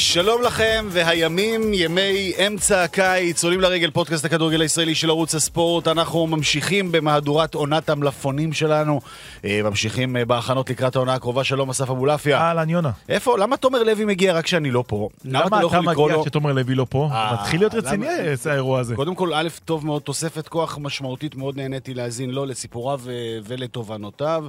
שלום לכם, והימים, ימי אמצע הקיץ, עולים לרגל פודקאסט הכדורגל הישראלי של ערוץ הספורט. אנחנו ממשיכים במהדורת עונת המלפונים שלנו. אה, ממשיכים אה, בהכנות לקראת העונה הקרובה. שלום, אסף אבולעפיה. אהלן, יונה. איפה? למה תומר לוי מגיע רק כשאני לא פה? למה אתה לא אתה מגיע כשתומר לוי לא פה? אה, מתחיל להיות רציני למה? האירוע הזה. קודם כל, א', טוב מאוד, תוספת כוח משמעותית, מאוד נהניתי להאזין לו, לסיפוריו ולתובנותיו.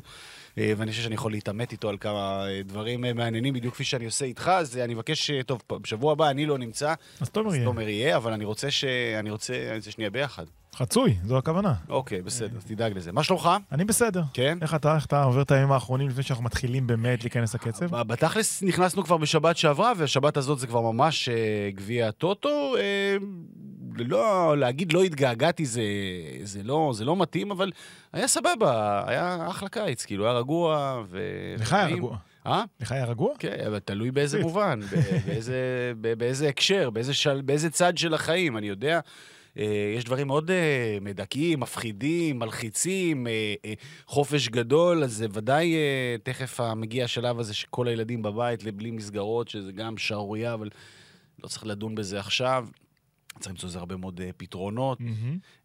אה, ואני חושב שאני יכול להתעמת איתו על כמה אה, דברים אה, מעניינים, בדיוק כפי שאני עושה איתך, אז אני מבקש, טוב, בשבוע הבא אני לא נמצא, אז תומר יהיה. תומר יהיה, אבל אני רוצה ש... אני רוצה, אני רוצה שנהיה ביחד. חצוי, זו הכוונה. אוקיי, בסדר, אז תדאג לזה. מה שלומך? אני בסדר. כן? איך אתה, איך אתה עובר את הימים האחרונים לפני שאנחנו מתחילים באמת להיכנס לקצב? בתכלס נכנסנו כבר בשבת שעברה, והשבת הזאת זה כבר ממש גביע הטוטו. לא, להגיד לא התגעגעתי זה, זה, לא, זה לא מתאים, אבל היה סבבה, היה אחלה קיץ, כאילו, היה רגוע. ו... לך היה. רגוע. אה? לך היה רגוע? כן, אבל תלוי באיזה מובן, באיזה, באיזה הקשר, באיזה, של, באיזה צד של החיים, אני יודע. אה, יש דברים מאוד אה, מדכאים, מפחידים, מלחיצים, אה, חופש גדול, אז זה ודאי תכף מגיע השלב הזה שכל הילדים בבית, בלי מסגרות, שזה גם שערורייה, אבל לא צריך לדון בזה עכשיו. צריך למצוא לזה הרבה מאוד אה, פתרונות.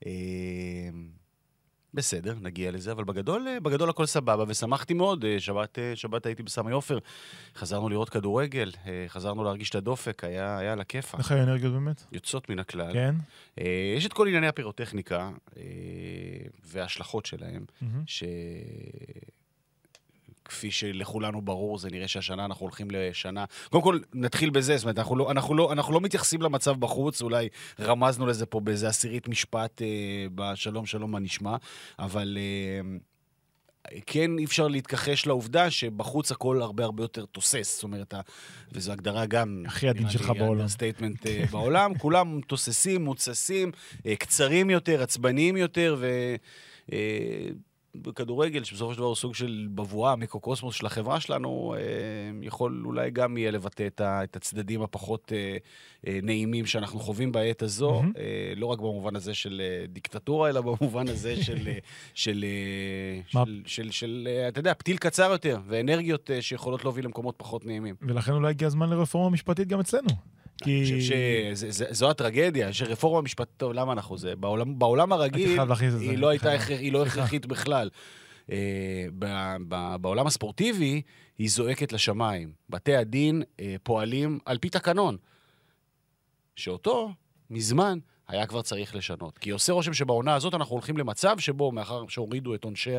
אה, בסדר, נגיע לזה, אבל בגדול, אה, בגדול הכל סבבה, ושמחתי מאוד. שבת, שבת הייתי בסמי עופר, חזרנו לראות כדורגל, חזרנו להרגיש את הדופק, היה, היה על הכיפאק. איך היו אנרגיות באמת? יוצאות מן הכלל. כן? יש את כל ענייני הפירוטכניקה וההשלכות שלהם, מהמם. שכפי שלכולנו ברור, זה נראה שהשנה אנחנו הולכים לשנה... קודם כל, נתחיל בזה, זאת אומרת, אנחנו לא, אנחנו לא, אנחנו לא מתייחסים למצב בחוץ, אולי רמזנו לזה פה באיזה עשירית משפט אה, בשלום שלום מה נשמע, אבל... אה, כן אי אפשר להתכחש לעובדה שבחוץ הכל הרבה הרבה יותר תוסס. זאת אומרת, וזו הגדרה גם... הכי עדין שלך בעולם. statement בעולם. כולם תוססים, מותססים, אה, קצרים יותר, עצבניים יותר, ו... בכדורגל, שבסופו של דבר הוא סוג של בבואה, מיקרוקוסמוס של החברה שלנו, אה, יכול אולי גם יהיה לבטא את, הצדדים הפחות אה, אה, נעימים שאנחנו חווים בעת הזו. אה, לא רק במובן הזה של דיקטטורה, אלא במובן הזה של, של? של, של, של, אתה יודע, פתיל קצר יותר, ואנרגיות שיכולות להוביל למקומות פחות נעימים. ולכן אולי הגיע הזמן לרפורמה משפטית גם אצלנו. כי... אני חושב שזו הטרגדיה, שרפורמה משפטית, טוב, למה אנחנו זה? בעולם, בעולם הרגיל. היא לא הייתה היא לא. הכרחית בכלל. אה, בעולם הספורטיבי, היא זועקת לשמיים. בתי הדין אה, פועלים על פי תקנון, שאותו, מזמן, היה כבר צריך לשנות. כי עושה רושם שבעונה הזאת אנחנו הולכים למצב שבו, מאחר שהורידו את עונשי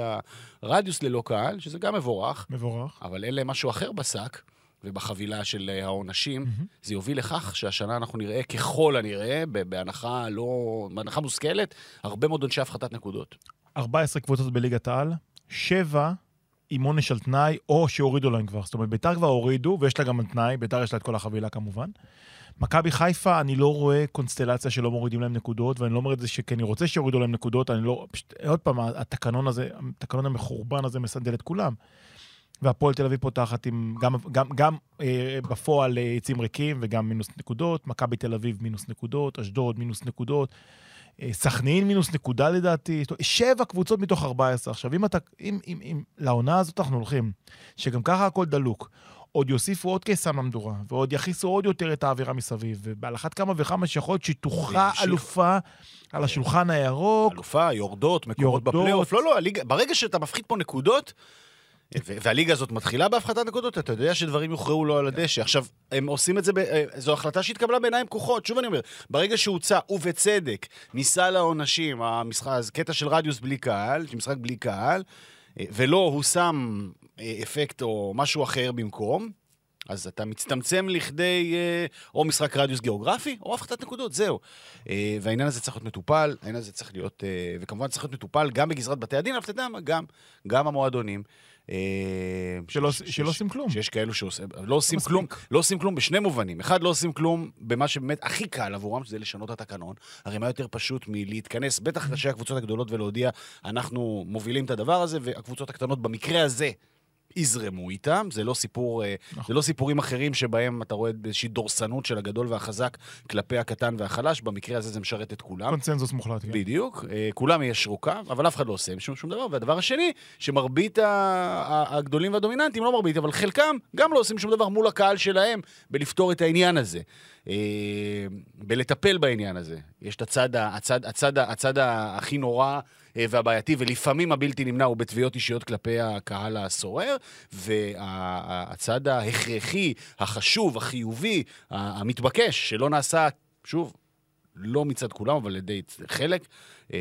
הרדיוס ללא קהל, שזה גם מבורך, מבורך. אבל אין להם משהו אחר בשק ובחבילה של אה, העונשים, מהמם. זה יוביל לכך שהשנה אנחנו נראה ככל הנראה, בהנחה לא... בהנחה מושכלת, הרבה מאוד עונשי הפחתת נקודות. 14 קבוצות בליגת העל, 7 עם עונש על תנאי, או שהורידו להם כבר. זאת אומרת, ביתר כבר הורידו, ויש לה גם על תנאי, ביתר יש לה את כל החבילה כמובן. מכבי חיפה, אני לא רואה קונסטלציה שלא מורידים להם נקודות, ואני לא אומר את זה כי אני רוצה שיורידו להם נקודות, אני לא... פשוט, עוד פעם, התקנון הזה, התקנון המחורבן הזה מסנדל את כולם. והפועל תל אביב פותחת עם, גם, גם, גם אה, בפועל אה, יציאים ריקים וגם מינוס נקודות, מכבי תל אביב מינוס נקודות, אשדוד מינוס נקודות, אה, סכנין מינוס נקודה לדעתי, שבע קבוצות מתוך 14. עכשיו, אם אתה, אם, אם, אם לעונה הזאת אנחנו הולכים, שגם ככה הכל דלוק, עוד יוסיפו עוד קיסם למדורה, ועוד יכניסו עוד יותר את האווירה מסביב, ועל אחת כמה וכמה שיכול להיות תוכרע וימשיך. אלופה על השולחן הירוק. אלופה, יורדות, מקומות. בפלייאוף. לא, לא, ברגע שאתה מפחית פה נקודות, והליגה הזאת מתחילה בהפחתת נקודות, אתה יודע שדברים יוכרעו לו על הדשא. עכשיו, הם עושים את זה, אה, זו החלטה שהתקבלה בעיניים פקוחות. שוב אני אומר, ברגע שהוצא, ובצדק, ניסה לעונשים, המשחק, קטע של רדיוס בלי קהל, משחק בלי קהל, אה, ולא, הוא שם אה, אפקט או משהו אחר במקום, אז אתה מצטמצם לכדי אה, או משחק רדיוס גיאוגרפי, או הפחתת נקודות, זהו. אה, והעניין הזה צריך להיות מטופל, העניין הזה צריך להיות, אה, וכמובן צריך להיות מטופל גם בגזרת בתי הדין, אבל אתה יודע מה, גם, גם המועדונים. שלא- ש- שלא עושים כלום. שיש כאלו שעושים, לא עושים מספיק. כלום, לא עושים כלום בשני מובנים. אחד, לא עושים כלום במה שבאמת הכי קל עבורם, שזה לשנות את התקנון. הרי מה יותר פשוט מלהתכנס, בטח ראשי הקבוצות הגדולות, ולהודיע, אנחנו מובילים את הדבר הזה, והקבוצות הקטנות במקרה הזה יזרמו איתם, זה לא, סיפור, אה, נכון. זה לא סיפורים אחרים שבהם אתה רואה איזושהי דורסנות של הגדול והחזק כלפי הקטן והחלש, במקרה הזה זה משרת את כולם. קונצנזוס מוחלט, כן. בדיוק, אה, כולם יישרו קו, אבל אף אחד לא עושה עם שום, שום דבר. והדבר השני, שמרבית הגדולים והדומיננטיים, לא מרבית, אבל חלקם גם לא עושים שום דבר מול הקהל שלהם בלפתור את העניין הזה, אה, בלטפל בעניין הזה. יש את הצד, הצד, הצד, הצד ה- הכי נורא והבעייתי, ולפעמים הבלתי נמנע הוא בתביעות אישיות כלפי הקהל הסורר, והצד ההכרחי, החשוב, החיובי, המתבקש, שלא נעשה, שוב, לא מצד כולם, אבל על ידי חלק אה,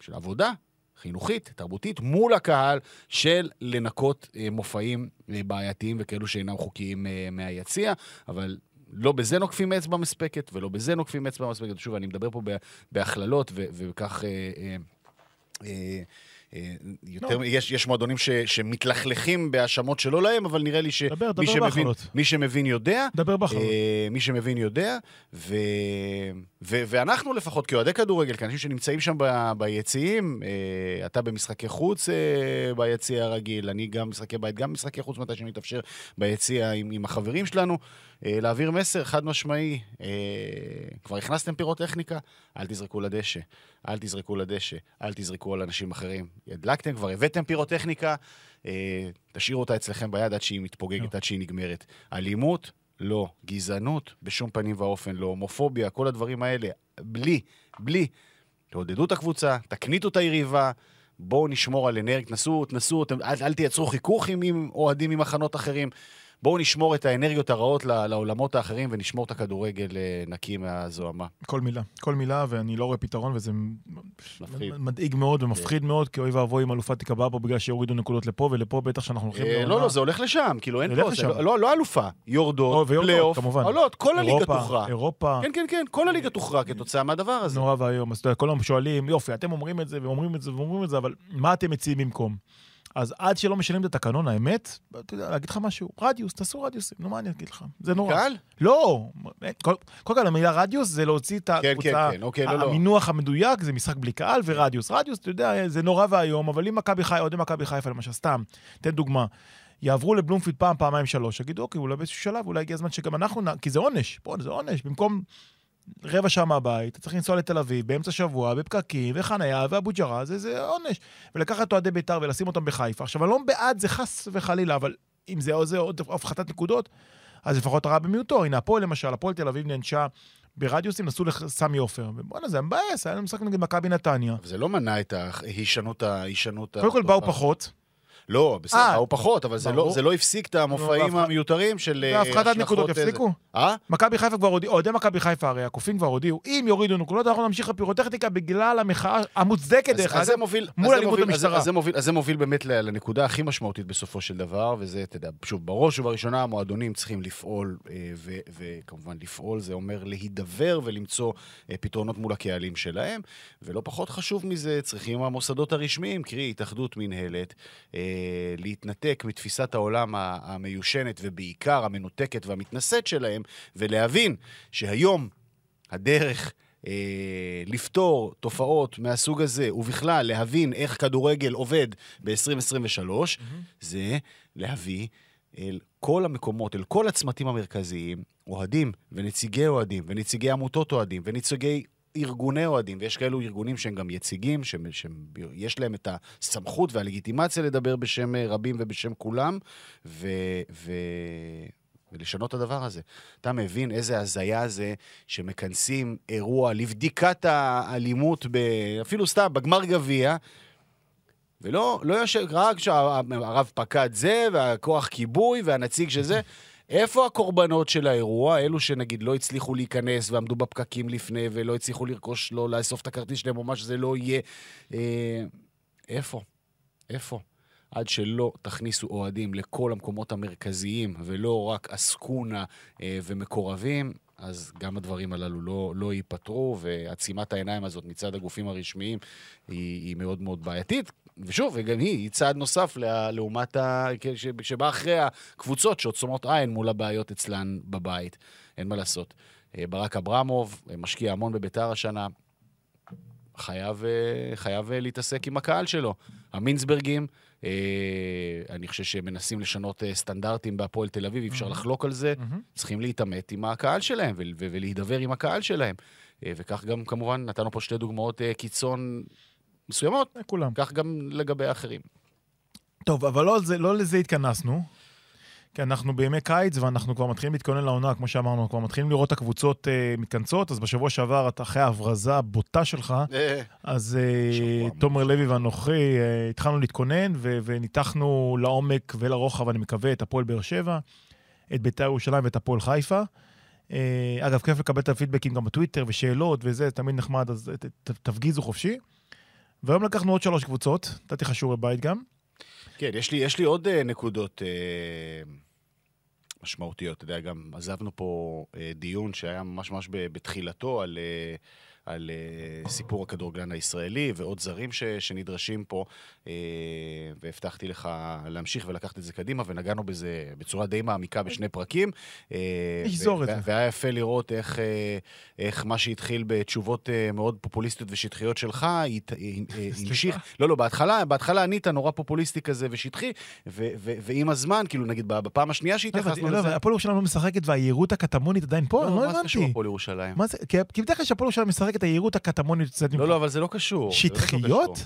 של עבודה חינוכית, תרבותית, מול הקהל של לנקות אה, מופעים אה, בעייתיים וכאלו שאינם חוקיים אה, מהיציע, אבל... לא בזה נוקפים אצבע מספקת, ולא בזה נוקפים אצבע מספקת. שוב, אני מדבר פה בהכללות, וכך... אה, אה, אה, אה, יותר, לא. יש, יש מועדונים ש, שמתלכלכים בהאשמות שלא להם, אבל נראה לי שמי דבר, דבר שמבין. מי שמבין יודע. דבר בהכללות. אה, מי שמבין יודע, ו... ו... ואנחנו לפחות, כאוהדי כדורגל, כאנשים שנמצאים שם ב... ביציעים, אה, אתה במשחקי חוץ אה, ביציע הרגיל, אני גם משחקי בית, גם משחקי חוץ מתי שמתאפשר ביציע עם, עם החברים שלנו, אה, להעביר מסר חד משמעי, אה, כבר הכנסתם פירוטכניקה, אל תזרקו לדשא, אל תזרקו לדשא, אל תזרקו על אנשים אחרים. הדלקתם, כבר הבאתם פירוטכניקה, אה, תשאירו אותה אצלכם ביד עד שהיא מתפוגגת, לא. עד שהיא נגמרת. אלימות, לא. גזענות, בשום פנים ואופן לא. הומופוביה, כל הדברים האלה, בלי, בלי. תעודדו את הקבוצה, תקניטו את היריבה, בואו נשמור על אנרגיה, תנסו, תנסו, אל, אל תייצרו חיכוך עם, עם אוהדים ממחנות אחרים. בואו נשמור את האנרגיות הרעות לעולמות האחרים ונשמור את הכדורגל אה, נקי מהזוהמה. כל מילה, כל מילה, ואני לא רואה פתרון, וזה מפחיד. מדאיג מאוד ומפחיד מאוד, כי אוי ואבוי אם אלופה תיקבע פה בגלל שיורידו נקודות לפה ולפה, בטח שאנחנו הולכים אה, לא, לא, זה הולך לשם, כאילו אין פה. לא, לא, אלופה, יורדות, פלייאוף, כמובן. עולות, כל הליגה תוכרע. אירופה, כן, כן, כן, כל הליגה תוכרע כתוצאה מהדבר הזה. נורא ואיום. אז אתה יודע, כל היום שואלים, יופי, אתם אומרים את זה ואומרים את זה ואומרים את זה, אבל מה אתם מציעים במקום? אז עד שלא משנים את התקנון, האמת, אתה יודע, להגיד לך משהו, רדיוס, תעשו רדיוסים, נו, מה אני אגיד לך? זה נורא. קל? לא, קודם כל המילה רדיוס זה להוציא את כן, הקבוצה, כן, אוקיי, לא, לא. המינוח המדויק זה משחק בלי קהל ורדיוס. רדיוס, אתה יודע, זה נורא ואיום, אבל אם מכבי חיפה, אוהדי מכבי חיפה למשל, סתם, תן דוגמה, יעברו לבלומפילד פעם, פעמיים, שלוש, יגידו, אוקיי, אולי באיזשהו שלב, אולי הגיע הזמן שגם אנחנו, כי זה עונש, בוא, זה עונש, במקום רבע שעה מהבית, צריך לנסוע לתל אביב, באמצע שבוע, בפקקים, וחניה, ואבו ג'רה, זה, זה עונש. ולקחת אוהדי בית"ר ולשים אותם בחיפה. עכשיו, אני לא בעד זה חס וחלילה, אבל אם זה עוד, זה עוד הפחתת נקודות, אז לפחות הרע במיעוטו. הנה, הפועל למשל, הפועל תל אביב נענשה ברדיוסים, נסעו לסמי עופר. ובואנה, זה מבאס, היה לנו משחק נגד מכבי נתניה. זה לא מנע את ההישנות ה... קודם כל. באו פחות, לא, בסדר, אה, באו פחות, אבל זה לא-. זה לא הפסיק את המופעים והפח- המיותרים של... אה, והפחתת נקודות הפסיקו. אה? מכבי חיפה כבר הודיעו, אוהדי מכבי חיפה הרי, הקופים כבר הודיעו, אם יורידו נקודות, אנחנו נמשיך לפירוטכניקה בגלל המחאה המוצדקת, דרך אגב. מוביל, מול אלימות המשטרה. אז- זה מוביל- באמת לנקודה הכי משמעותית בסופו של דבר, וזה, אתה יודע, שוב, בראש ובראשונה המועדונים צריכים לפעול, אה, ו- וכמובן לפעול זה אומר להידבר ולמצוא פתרונות מול הקהלים שלהם, ולא פחות חשוב מזה, צריכים המוסדות הרשמיים, קרי התאחדות מנהלת, להתנתק מתפיסת העולם המיושנת ובעיקר המנותקת והמתנשאת שלהם, ולהבין שהיום הדרך אה, לפתור תופעות מהסוג הזה, ובכלל להבין איך כדורגל עובד ב-2023, זה להביא אל כל המקומות, אל כל הצמתים המרכזיים, אוהדים ונציגי אוהדים ונציגי עמותות אוהדים ונציגי ארגוני אוהדים, ויש כאלו ארגונים שהם גם יציגים, שיש להם את הסמכות והלגיטימציה לדבר בשם אה, רבים ובשם כולם, ו... ו... ולשנות את הדבר הזה. אתה מבין איזה הזיה זה שמכנסים אירוע לבדיקת האלימות, ב... אפילו סתם, בגמר גביע, ולא לא יושב, רק שהרב פקד זה, והכוח כיבוי, והנציג של זה. איפה הקורבנות של האירוע? אלו שנגיד לא הצליחו להיכנס ועמדו בפקקים לפני ולא הצליחו לרכוש, לא לאסוף את הכרטיס שלהם או מה שזה לא יהיה. אה, איפה? איפה? עד שלא תכניסו אוהדים לכל המקומות המרכזיים ולא רק עסקונה אה, ומקורבים, אז גם הדברים הללו לא, לא ייפתרו, ועצימת העיניים הזאת מצד הגופים הרשמיים היא, היא מאוד מאוד בעייתית. ושוב, וגם היא, היא צעד נוסף לה- לעומת ה... ש- שבא אחרי הקבוצות שעוצמות עין מול הבעיות אצלן בבית. אין מה לעשות. אה, ברק אברמוב אה, משקיע המון בביתר השנה, חייב, אה, חייב להתעסק עם הקהל שלו. המינסברגים אה, אני חושב שהם מנסים לשנות סטנדרטים בהפועל תל אביב, אי אפשר לחלוק על זה. מהמם. צריכים להתעמת עם הקהל שלהם ו- ולהידבר עם הקהל שלהם. אה, וכך גם, כמובן, נתנו פה שתי דוגמאות אה, קיצון מסוימות, כולם. כך גם לגבי האחרים. טוב, אבל לא, זה, לא לזה התכנסנו. כי אנחנו בימי קיץ ואנחנו כבר מתחילים להתכונן לעונה, כמו שאמרנו, כבר מתחילים לראות את הקבוצות uh, מתכנסות, אז בשבוע שעבר, אחרי ההברזה הבוטה שלך, אז uh, שבוע תומר לוי ואנוכי uh, התחלנו להתכונן ו- וניתחנו לעומק ולרוחב, אני מקווה, את הפועל באר שבע, את בית"ר ירושלים ואת הפועל חיפה. Uh, אגב, כיף לקבל את הפידבקים גם בטוויטר ושאלות וזה, תמיד נחמד, אז ת- ת- תפגיזו חופשי. והיום לקחנו עוד שלוש קבוצות, נתתי לך שיעורי בית גם. כן, יש לי, יש לי עוד uh, נקודות uh, משמעותיות. אתה יודע, גם עזבנו פה uh, דיון שהיה ממש ממש בתחילתו על, uh, על uh, סיפור הכדורגלן הישראלי ועוד זרים ש, שנדרשים פה, uh, והבטחתי לך להמשיך ולקחת את זה קדימה, ונגענו בזה בצורה די מעמיקה בשני פרקים. uh, נשזור ו-. ו- והיה יפה לראות איך, אה, איך מה שהתחיל בתשובות אה, מאוד פופוליסטיות ושטחיות שלך, אה, המשיך. לא, לא, בהתחלה, בהתחלה ענית נורא פופוליסטי כזה ושטחי, ו- ו- ועם הזמן, כאילו, נגיד, בפעם השנייה שהתייחסנו לא, לזה... הפועל ירושלים לא משחקת והיהירות הקטמונית עדיין פה? אני לא מה זה קשור הבנתי. הפועל ירושלים? כי- בדרך כלל כשהפועל ירושלים משחקת, היהירות הקטמונית יוצאת לא, לא, אבל זה לא קשור. לא שטחיות?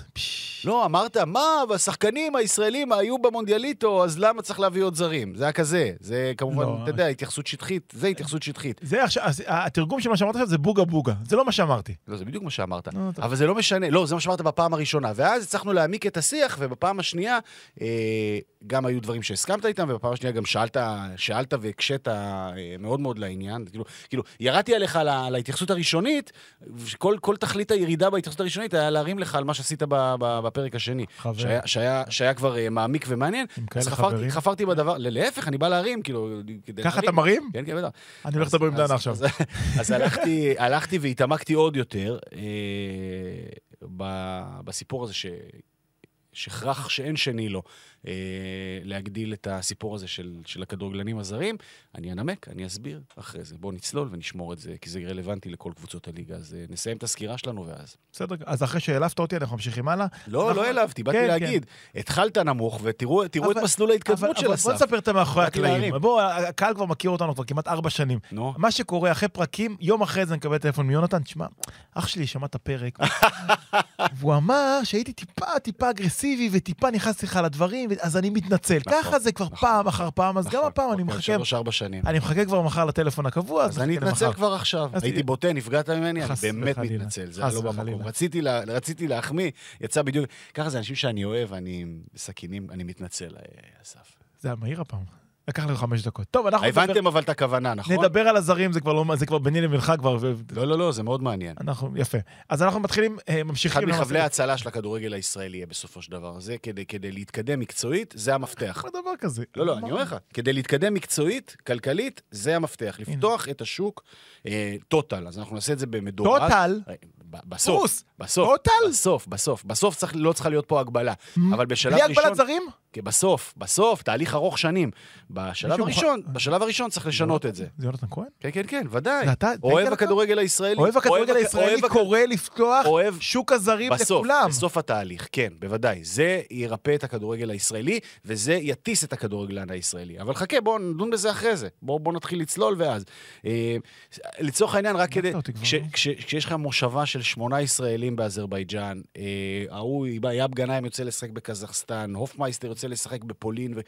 לא, אמרת, מה, והשחקנים הישראלים היו במונדיאליטו, אז למה צריך להביא עוד זרים? זה היה כזה. זה כמובן, לא. אתה יודע, התייחסות שטחית, זה התייחסות שטחית. זה עכשיו, התרגום של מה שאמרת עכשיו זה בוגה בוגה. זה לא מה שאמרתי. לא, זה בדיוק מה שאמרת. אבל זה לא משנה, לא, זה מה שאמרת בפעם הראשונה. ואז הצלחנו להעמיק את השיח, ובפעם השנייה אה, גם היו דברים שהסכמת איתם, ובפעם השנייה גם שאלת, שאלת והקשית אה, מאוד מאוד לעניין. כאילו, כאילו, ירדתי עליך ההתייחסות הראשונית, כל, כל תכלית הירידה בהתייחסות הראשונית היה להרים לך על מה שעשית בפרק השני. חבר. שהיה, שהיה, שהיה כבר אה, מעמיק ומעניין. עם כאלה אז חפרתי. חפרתי בדבר, להפך, אני בא להרים, כאילו, ככה אתה. מרים? כן, כן, בטח. אני הולך לדבר עם דנה עכשיו. אז, הלכתי, הלכתי והתעמקתי עוד יותר אה, בסיפור הזה ש... שכרח שאין שני לו אה, להגדיל את הסיפור הזה של, של הכדורגלנים הזרים. אני אנמק, אני אסביר אחרי זה. בואו נצלול ונשמור את זה, כי זה רלוונטי לכל קבוצות הליגה. אז אה, נסיים את הסקירה שלנו ואז. בסדר, אז אחרי שהעלפת אותי, אנחנו ממשיכים הלאה. לא, נכון. לא העלבתי, באתי כן, להגיד. התחלת נמוך, ותראו תראו את אבל- מסלול ההתקדמות אבל- של אבל אסף. בוא נספר את המאחורי הקלעים. בוא, הקהל כבר מכיר אותנו כבר כמעט ארבע שנים. נו. מה שקורה אחרי פרקים, יום אחרי זה אני מקבל טלפון מיונתן, תשמע, אח שלי שמע את הפרק, והוא אמר שהייתי טיפה טיפה אגרסיבי וטיפה נכנסתי לך לדברים, אז אני מתנצל. נכון, ככה זה כבר נכון. פעם אחר פעם, אז גם נכון, הפעם אני אוקיי, מחכה, שלוש-ארבע שנים. אני מחכה כבר מחר לטלפון הקבוע, אז אני נחכה אתנצל. כבר עכשיו. אז הייתי בוטה, נפגעת ממני, אני באמת וחלילה. מתנצל, זה לא במקום. רציתי לה- רציתי להחמיא, יצא בדיוק... ככה זה אנשים שאני אוהב, אני בסכינים, אני מתנצל, אה, אסף. זה היה מהיר הפעם. לקח לנו חמש דקות. טוב, אנחנו נדבר- הבנתם אבל את הכוונה, נכון? נדבר על הזרים, זה כבר לא- זה כבר ביני לבינך כבר, לא, לא, לא, זה מאוד מעניין. אנחנו, יפה. אז אנחנו מתחילים, אה, ממשיכים. אחד מחבלי ההצלה של הכדורגל הישראלי יהיה בסופו של דבר. זה כדי, כדי להתקדם מקצועית, זה המפתח. מה דבר כזה? לא, לא, אני אומר לך, כדי להתקדם מקצועית, כלכלית, זה המפתח. לפתוח את השוק, אה, טוטל, אז אנחנו נעשה את זה במדורג. טוטל? אה, בסוף. בסוף, טוטל? בסוף, בסוף, בסוף צריך, לא צריכה להיות פה הגבלה. אבל בשלב בלי ראשון, הגבלת זרים? כי בסוף, בסוף, תהליך ארוך שנים. בשלב הראשון, בשלב הראשון צריך לשנות את זה. זה יונתן כהן? כן, כן, כן, ודאי. אתה- אוהב הכדורגל הישראלי. אוהב הכדורגל הכ- הישראלי אוהב קורא לפתוח אוהב- שוק הזרים בסוף, לכולם. בסוף התהליך, כן, בוודאי. זה ירפא את הכדורגל הישראלי, וזה יטיס את הכדורגלן הישראלי. אבל חכה, בואו נדון בזה אחרי זה. בואו בוא נתחיל לצלול ואז. אה, לצורך העניין, רק כדי... כשיש לך מושבה של שמונה ישראלים באזרבייג'אן, אה, ההוא, יאב גנאים יוצא לשחק בקזחסטן, הופמייסטר יוצא לשחק בפולין, ו...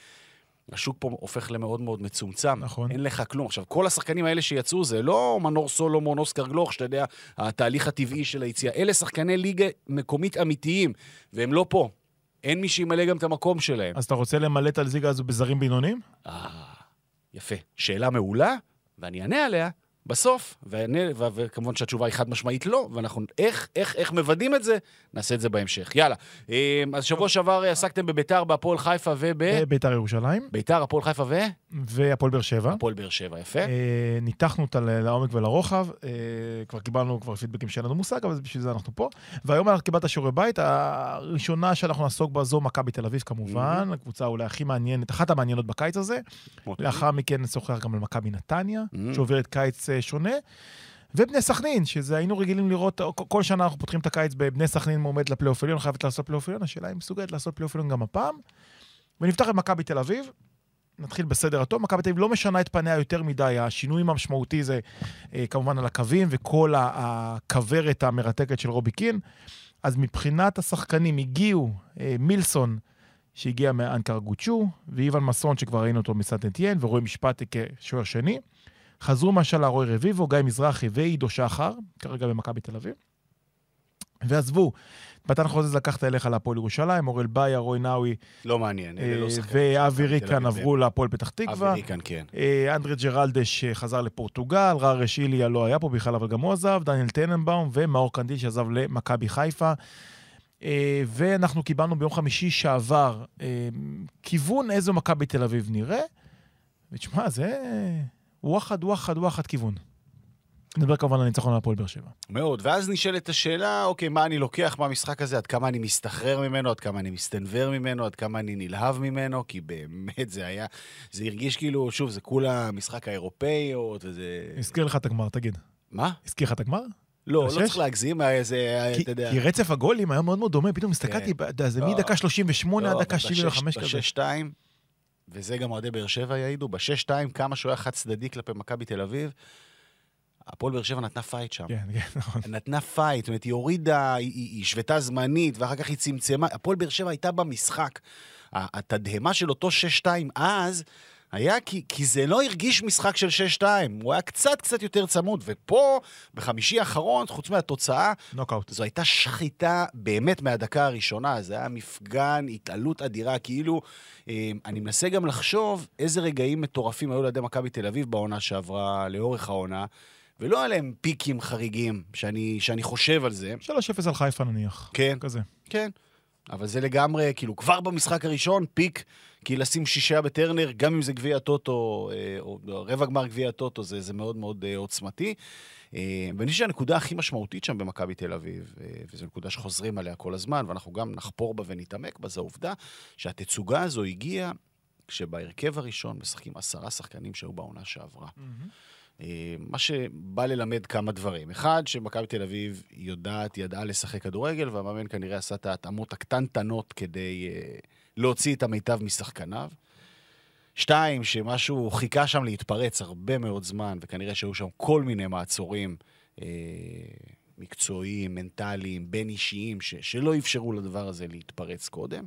השוק פה הופך למאוד מאוד מצומצם. נכון. אין לך כלום. עכשיו, כל השחקנים האלה שיצאו זה לא מנור סולומון, אוסקר גלוך, שאתה יודע, התהליך הטבעי של היציאה. אלה שחקני ליגה מקומית אמיתיים, והם לא פה. אין מי שימלא גם את המקום שלהם. אז אתה רוצה למלא את הליגה הזו בזרים בינוניים? אה, יפה. שאלה מעולה, ואני אענה עליה בסוף, ואענה, ו- וכמובן שהתשובה היא חד משמעית לא, ואנחנו, איך, איך, איך מוודאים את זה? נעשה את זה בהמשך. יאללה. אה, אז שבוע שעבר עסקתם בביתר, בהפועל חיפה וב... בית"ר ירושלים ביתר, הפועל חיפה ו... והפועל באר שבע. הפועל באר שבע, יפה. אה, ניתחנו אותה לעומק ולרוחב, אה, כבר קיבלנו כבר פידבקים שאין לנו מושג, אבל בשביל זה אנחנו פה. והיום אנחנו קיבלת שיעורי בית, הראשונה שאנחנו נעסוק בה זו מכבי תל אביב כמובן, הקבוצה אולי הכי מעניינת, אחת המעניינות בקיץ הזה. לאחר מכן נשוחח גם על מכבי נתניה, Mm. שעוברת קיץ אה, שונה. ובני סכנין, שזה היינו רגילים לראות, כל שנה אנחנו פותחים את הקיץ בבני סכנין מועמד לפלייאוף עליון, חייבת לעשות פלייאוף עליון, השאלה היא מסוגלת לעשות פלייאוף עליון גם הפעם. ונפתח את מכבי תל אביב, נתחיל בסדר הטוב. מכבי תל אביב לא משנה את פניה יותר מדי, השינוי המשמעותי זה אה, כמובן על הקווים וכל הכוורת המרתקת של רובי קין. אז מבחינת השחקנים הגיעו אה, מילסון, שהגיע מאנקרגוצ'ו, ואיוון מסון, שכבר ראינו אותו מסנט אטיין, ורועי משפתי כשוער שני. חזרו מהשאלה רועי רביבו, גיא מזרחי ועידו שחר, כרגע במכבי תל אביב. ועזבו, מתן חוזז לקחת אליך להפועל ירושלים, אורל באיה, רוי נאווי. לא מעניין, אלה לא שחקנים. ואבי ריקן עברו להפועל פתח תקווה. אבי ריקן, כן. אה, אנדרי ג'רלדש חזר לפורטוגל, ררש איליה לא היה פה בכלל, אבל גם הוא עזב, דניאל טננבאום ומאור קנדיל שעזב למכבי חיפה. אה, ואנחנו קיבלנו ביום חמישי שעבר אה, כיוון איזו מכבי תל אביב נראה. ותשמע, זה וואחד, וואחד, וואחד כיוון. נדבר כמובן על ניצחון הפועל באר שבע. מאוד, ואז נשאלת השאלה, אוקיי, מה אני לוקח מהמשחק הזה, עד כמה אני מסתחרר ממנו, עד כמה אני מסתנוור ממנו, עד כמה אני נלהב ממנו, כי באמת זה היה, זה הרגיש כאילו, שוב, זה כולה משחק האירופאיות, וזה... הזכיר לך את הגמר, תגיד. מה? הזכיר לך את הגמר? לא, לא צריך להגזים, זה, אתה יודע. כי רצף הגולים היה מאוד מאוד דומה, פתאום הסתכלתי, כן. זה מדקה 38 עד לא, דקה 75 כזה. ב-6-2, וזה גם אוהדי באר שבע יעידו, ב-6-2, כמה שהוא היה חד צדדי כלפי מכבי תל אביב, הפועל באר שבע נתנה fight שם. כן, כן, נכון. נתנה fight, זאת אומרת, היא הורידה, היא, היא שוותה זמנית, ואחר כך היא צמצמה. הפועל באר שבע הייתה במשחק. התדהמה של אותו 6-2 אז, היה כי, כי זה לא הרגיש משחק של 6-2, הוא היה קצת קצת יותר צמוד, ופה, בחמישי האחרון, חוץ מהתוצאה, נוקאוט. זו הייתה שחיטה באמת מהדקה הראשונה, זה היה מפגן, התעלות אדירה, כאילו, אה, אני מנסה גם לחשוב איזה רגעים מטורפים היו לידי מכבי תל אביב בעונה שעברה לאורך העונה. ולא עליהם פיקים חריגים, שאני, שאני חושב על זה. 3-0 על חיפה נניח. כן. כזה. כן. אבל זה לגמרי, כאילו, כבר במשחק הראשון, פיק, כי לשים שישייה בטרנר, גם אם זה גביע הטוטו, אה, או רבע גמר גביע הטוטו, זה, זה מאוד מאוד אה, עוצמתי. אה, ואני חושב שהנקודה הכי משמעותית שם במכבי תל אביב, וזו נקודה שחוזרים עליה כל הזמן, ואנחנו גם נחפור בה ונתעמק בה, זו העובדה שהתצוגה הזו הגיעה כשבהרכב הראשון משחקים עשרה שחקנים שהיו בעונה שעברה. Mm-hmm. אה, מה שבא ללמד כמה דברים. אחד, שמכבי תל אביב יודעת, ידעה לשחק כדורגל, והמאמן כנראה עשה את ההתאמות הקטנטנות כדי uh, להוציא את המיטב משחקניו. שתיים, שמשהו חיכה שם להתפרץ הרבה מאוד זמן, וכנראה שהיו שם כל מיני מעצורים uh, מקצועיים, מנטליים, בין אישיים, ש- שלא אפשרו לדבר הזה להתפרץ קודם.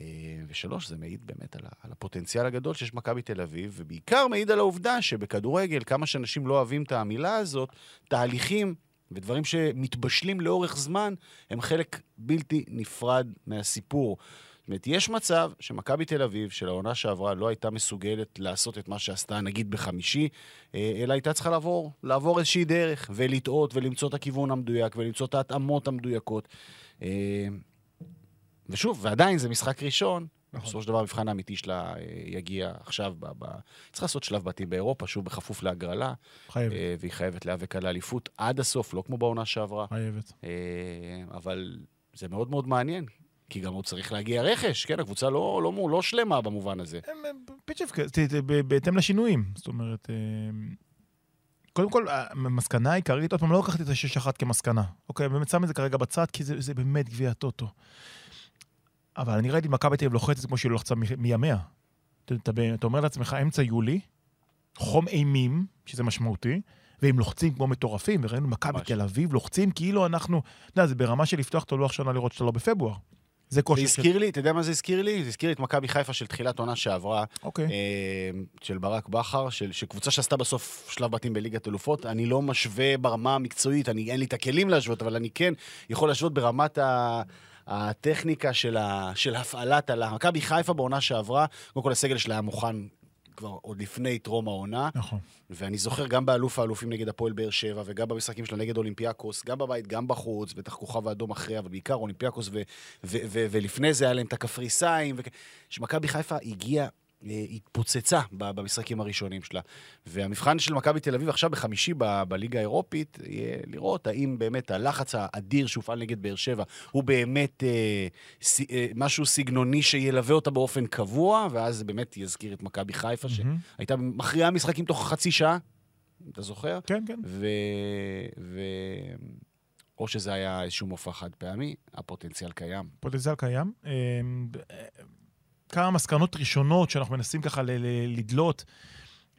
אה, ושלוש, זה מעיד באמת על, על הפוטנציאל הגדול שיש מכבי תל אביב, ובעיקר מעיד על העובדה שבכדורגל, כמה שאנשים לא אוהבים את המילה הזאת, תהליכים ודברים שמתבשלים לאורך זמן, הם חלק בלתי נפרד מהסיפור. זאת אומרת, יש מצב שמכבי תל אביב, של העונה שעברה, לא הייתה מסוגלת לעשות את מה שעשתה, נגיד בחמישי, אה, אלא הייתה צריכה לעבור, לעבור איזושהי דרך, ולטעות, ולמצוא את הכיוון המדויק, ולמצוא את ההתאמות המדויקות. אה, ושוב, ועדיין זה משחק ראשון, נכון. בסופו של דבר המבחן האמיתי שלה אה, יגיע עכשיו, ב, ב... צריך לעשות שלב בתים באירופה, שוב בכפוף להגרלה. חייבת. אה, והיא חייבת להיאבק על האליפות עד הסוף, לא כמו בעונה שעברה. חייבת. אה, אבל זה מאוד מאוד מעניין, כי גם הוא צריך להגיע רכש, כן? הקבוצה לא, לא, לא שלמה במובן הזה. פיצ'ף, בהתאם לשינויים. זאת אומרת... קודם כל, המסקנה העיקרית, עוד פעם, לא לקחתי את ה-6-1 כמסקנה. אוקיי, באמת שם את זה כרגע בצד, כי זה, זה באמת גביע הטוטו. אבל אני ראיתי מכבי תל אביב לוחצת כמו שהיא לוחצה מימיה. אתה, אתה, אתה אומר לעצמך, אמצע יולי, חום אימים, שזה משמעותי, והם לוחצים כמו מטורפים, וראינו מכבי תל אביב לוחצים כאילו אנחנו, אתה יודע, זה ברמה של לפתוח את הלוח שנה לראות שאתה לא בפברואר. זה כושר זה הזכיר של... לי, אתה יודע מה זה הזכיר לי? זה הזכיר לי את מכבי חיפה של תחילת עונה שעברה. אוקיי. אה, של ברק בכר, של, שקבוצה שעשתה בסוף שלב בתים בליגת אלופות. אני לא משווה ברמה המקצועית, אני, אין לי את הכלים להשוות, אבל אני כן יכול להשוות ברמת ה... הטכניקה של, ה, של הפעלת הלחץ. מכבי חיפה בעונה שעברה, קודם כל הסגל שלה היה מוכן כבר עוד לפני טרום העונה. נכון. ואני זוכר גם באלוף האלופים נגד הפועל באר שבע, וגם במשחקים שלה נגד אולימפיאקוס, גם בבית, גם בחוץ, בטח כוכב האדום אחרי, אבל בעיקר אולימפיאקוס, ו- ו- ו- ולפני זה היה להם את הקפריסאים, שמכבי חיפה הגיעה התפוצצה במשחקים הראשונים שלה. והמבחן של מכבי תל אביב עכשיו בחמישי ב- בליגה האירופית, יהיה לראות האם באמת הלחץ האדיר שהופעל נגד באר שבע הוא באמת אה, ס- אה, משהו סגנוני שילווה אותה באופן קבוע, ואז זה באמת יזכיר את מכבי חיפה, mm-hmm. שהייתה מכריעה משחקים תוך חצי שעה. אתה זוכר? כן, כן. ו... ו... או שזה היה איזשהו מופע חד פעמי, הפוטנציאל קיים. פוטנציאל קיים. כמה מסקנות ראשונות שאנחנו מנסים ככה לדלות.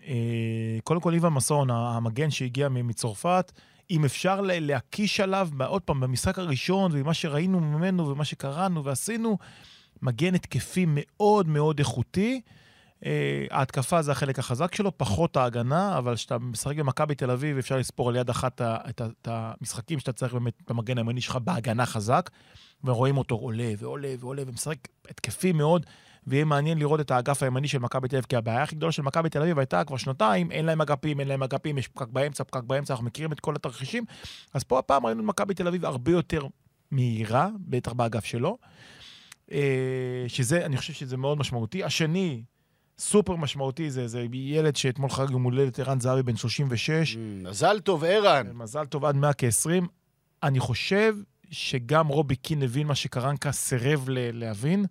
אה, קודם כל, איוון מסון, המגן שהגיע מצרפת, אם אפשר להקיש עליו, עוד פעם, במשחק הראשון, ומה שראינו ממנו ומה שקראנו ועשינו, מגן התקפי מאוד מאוד איכותי. אה, ההתקפה זה החלק החזק שלו, פחות ההגנה, אבל כשאתה משחק במכבי תל אביב, אפשר לספור על יד אחת את המשחקים שאתה צריך באמת במגן הימני שלך בהגנה חזק, ורואים אותו עולה ועולה ועולה ומשחק התקפי מאוד, ויהיה מעניין לראות את האגף הימני של מכבי תל אביב, כי הבעיה הכי גדולה של מכבי תל אביב הייתה כבר שנתיים, אין להם אגפים, אין להם אגפים, יש פקק באמצע, פקק באמצע, אנחנו מכירים את כל התרחישים. אז פה הפעם ראינו את מכבי תל אביב הרבה יותר מהירה, בטח באגף שלו, אה, שזה, אני חושב שזה מאוד משמעותי. השני, סופר משמעותי, זה, זה ילד שאתמול חג יום הולדת, ערן זהבי, בן 36. מזל טוב, ערן. מזל טוב עד 100 כ-20. אני חושב שגם רובי קין הבין מה שקרנקה סירב להבין,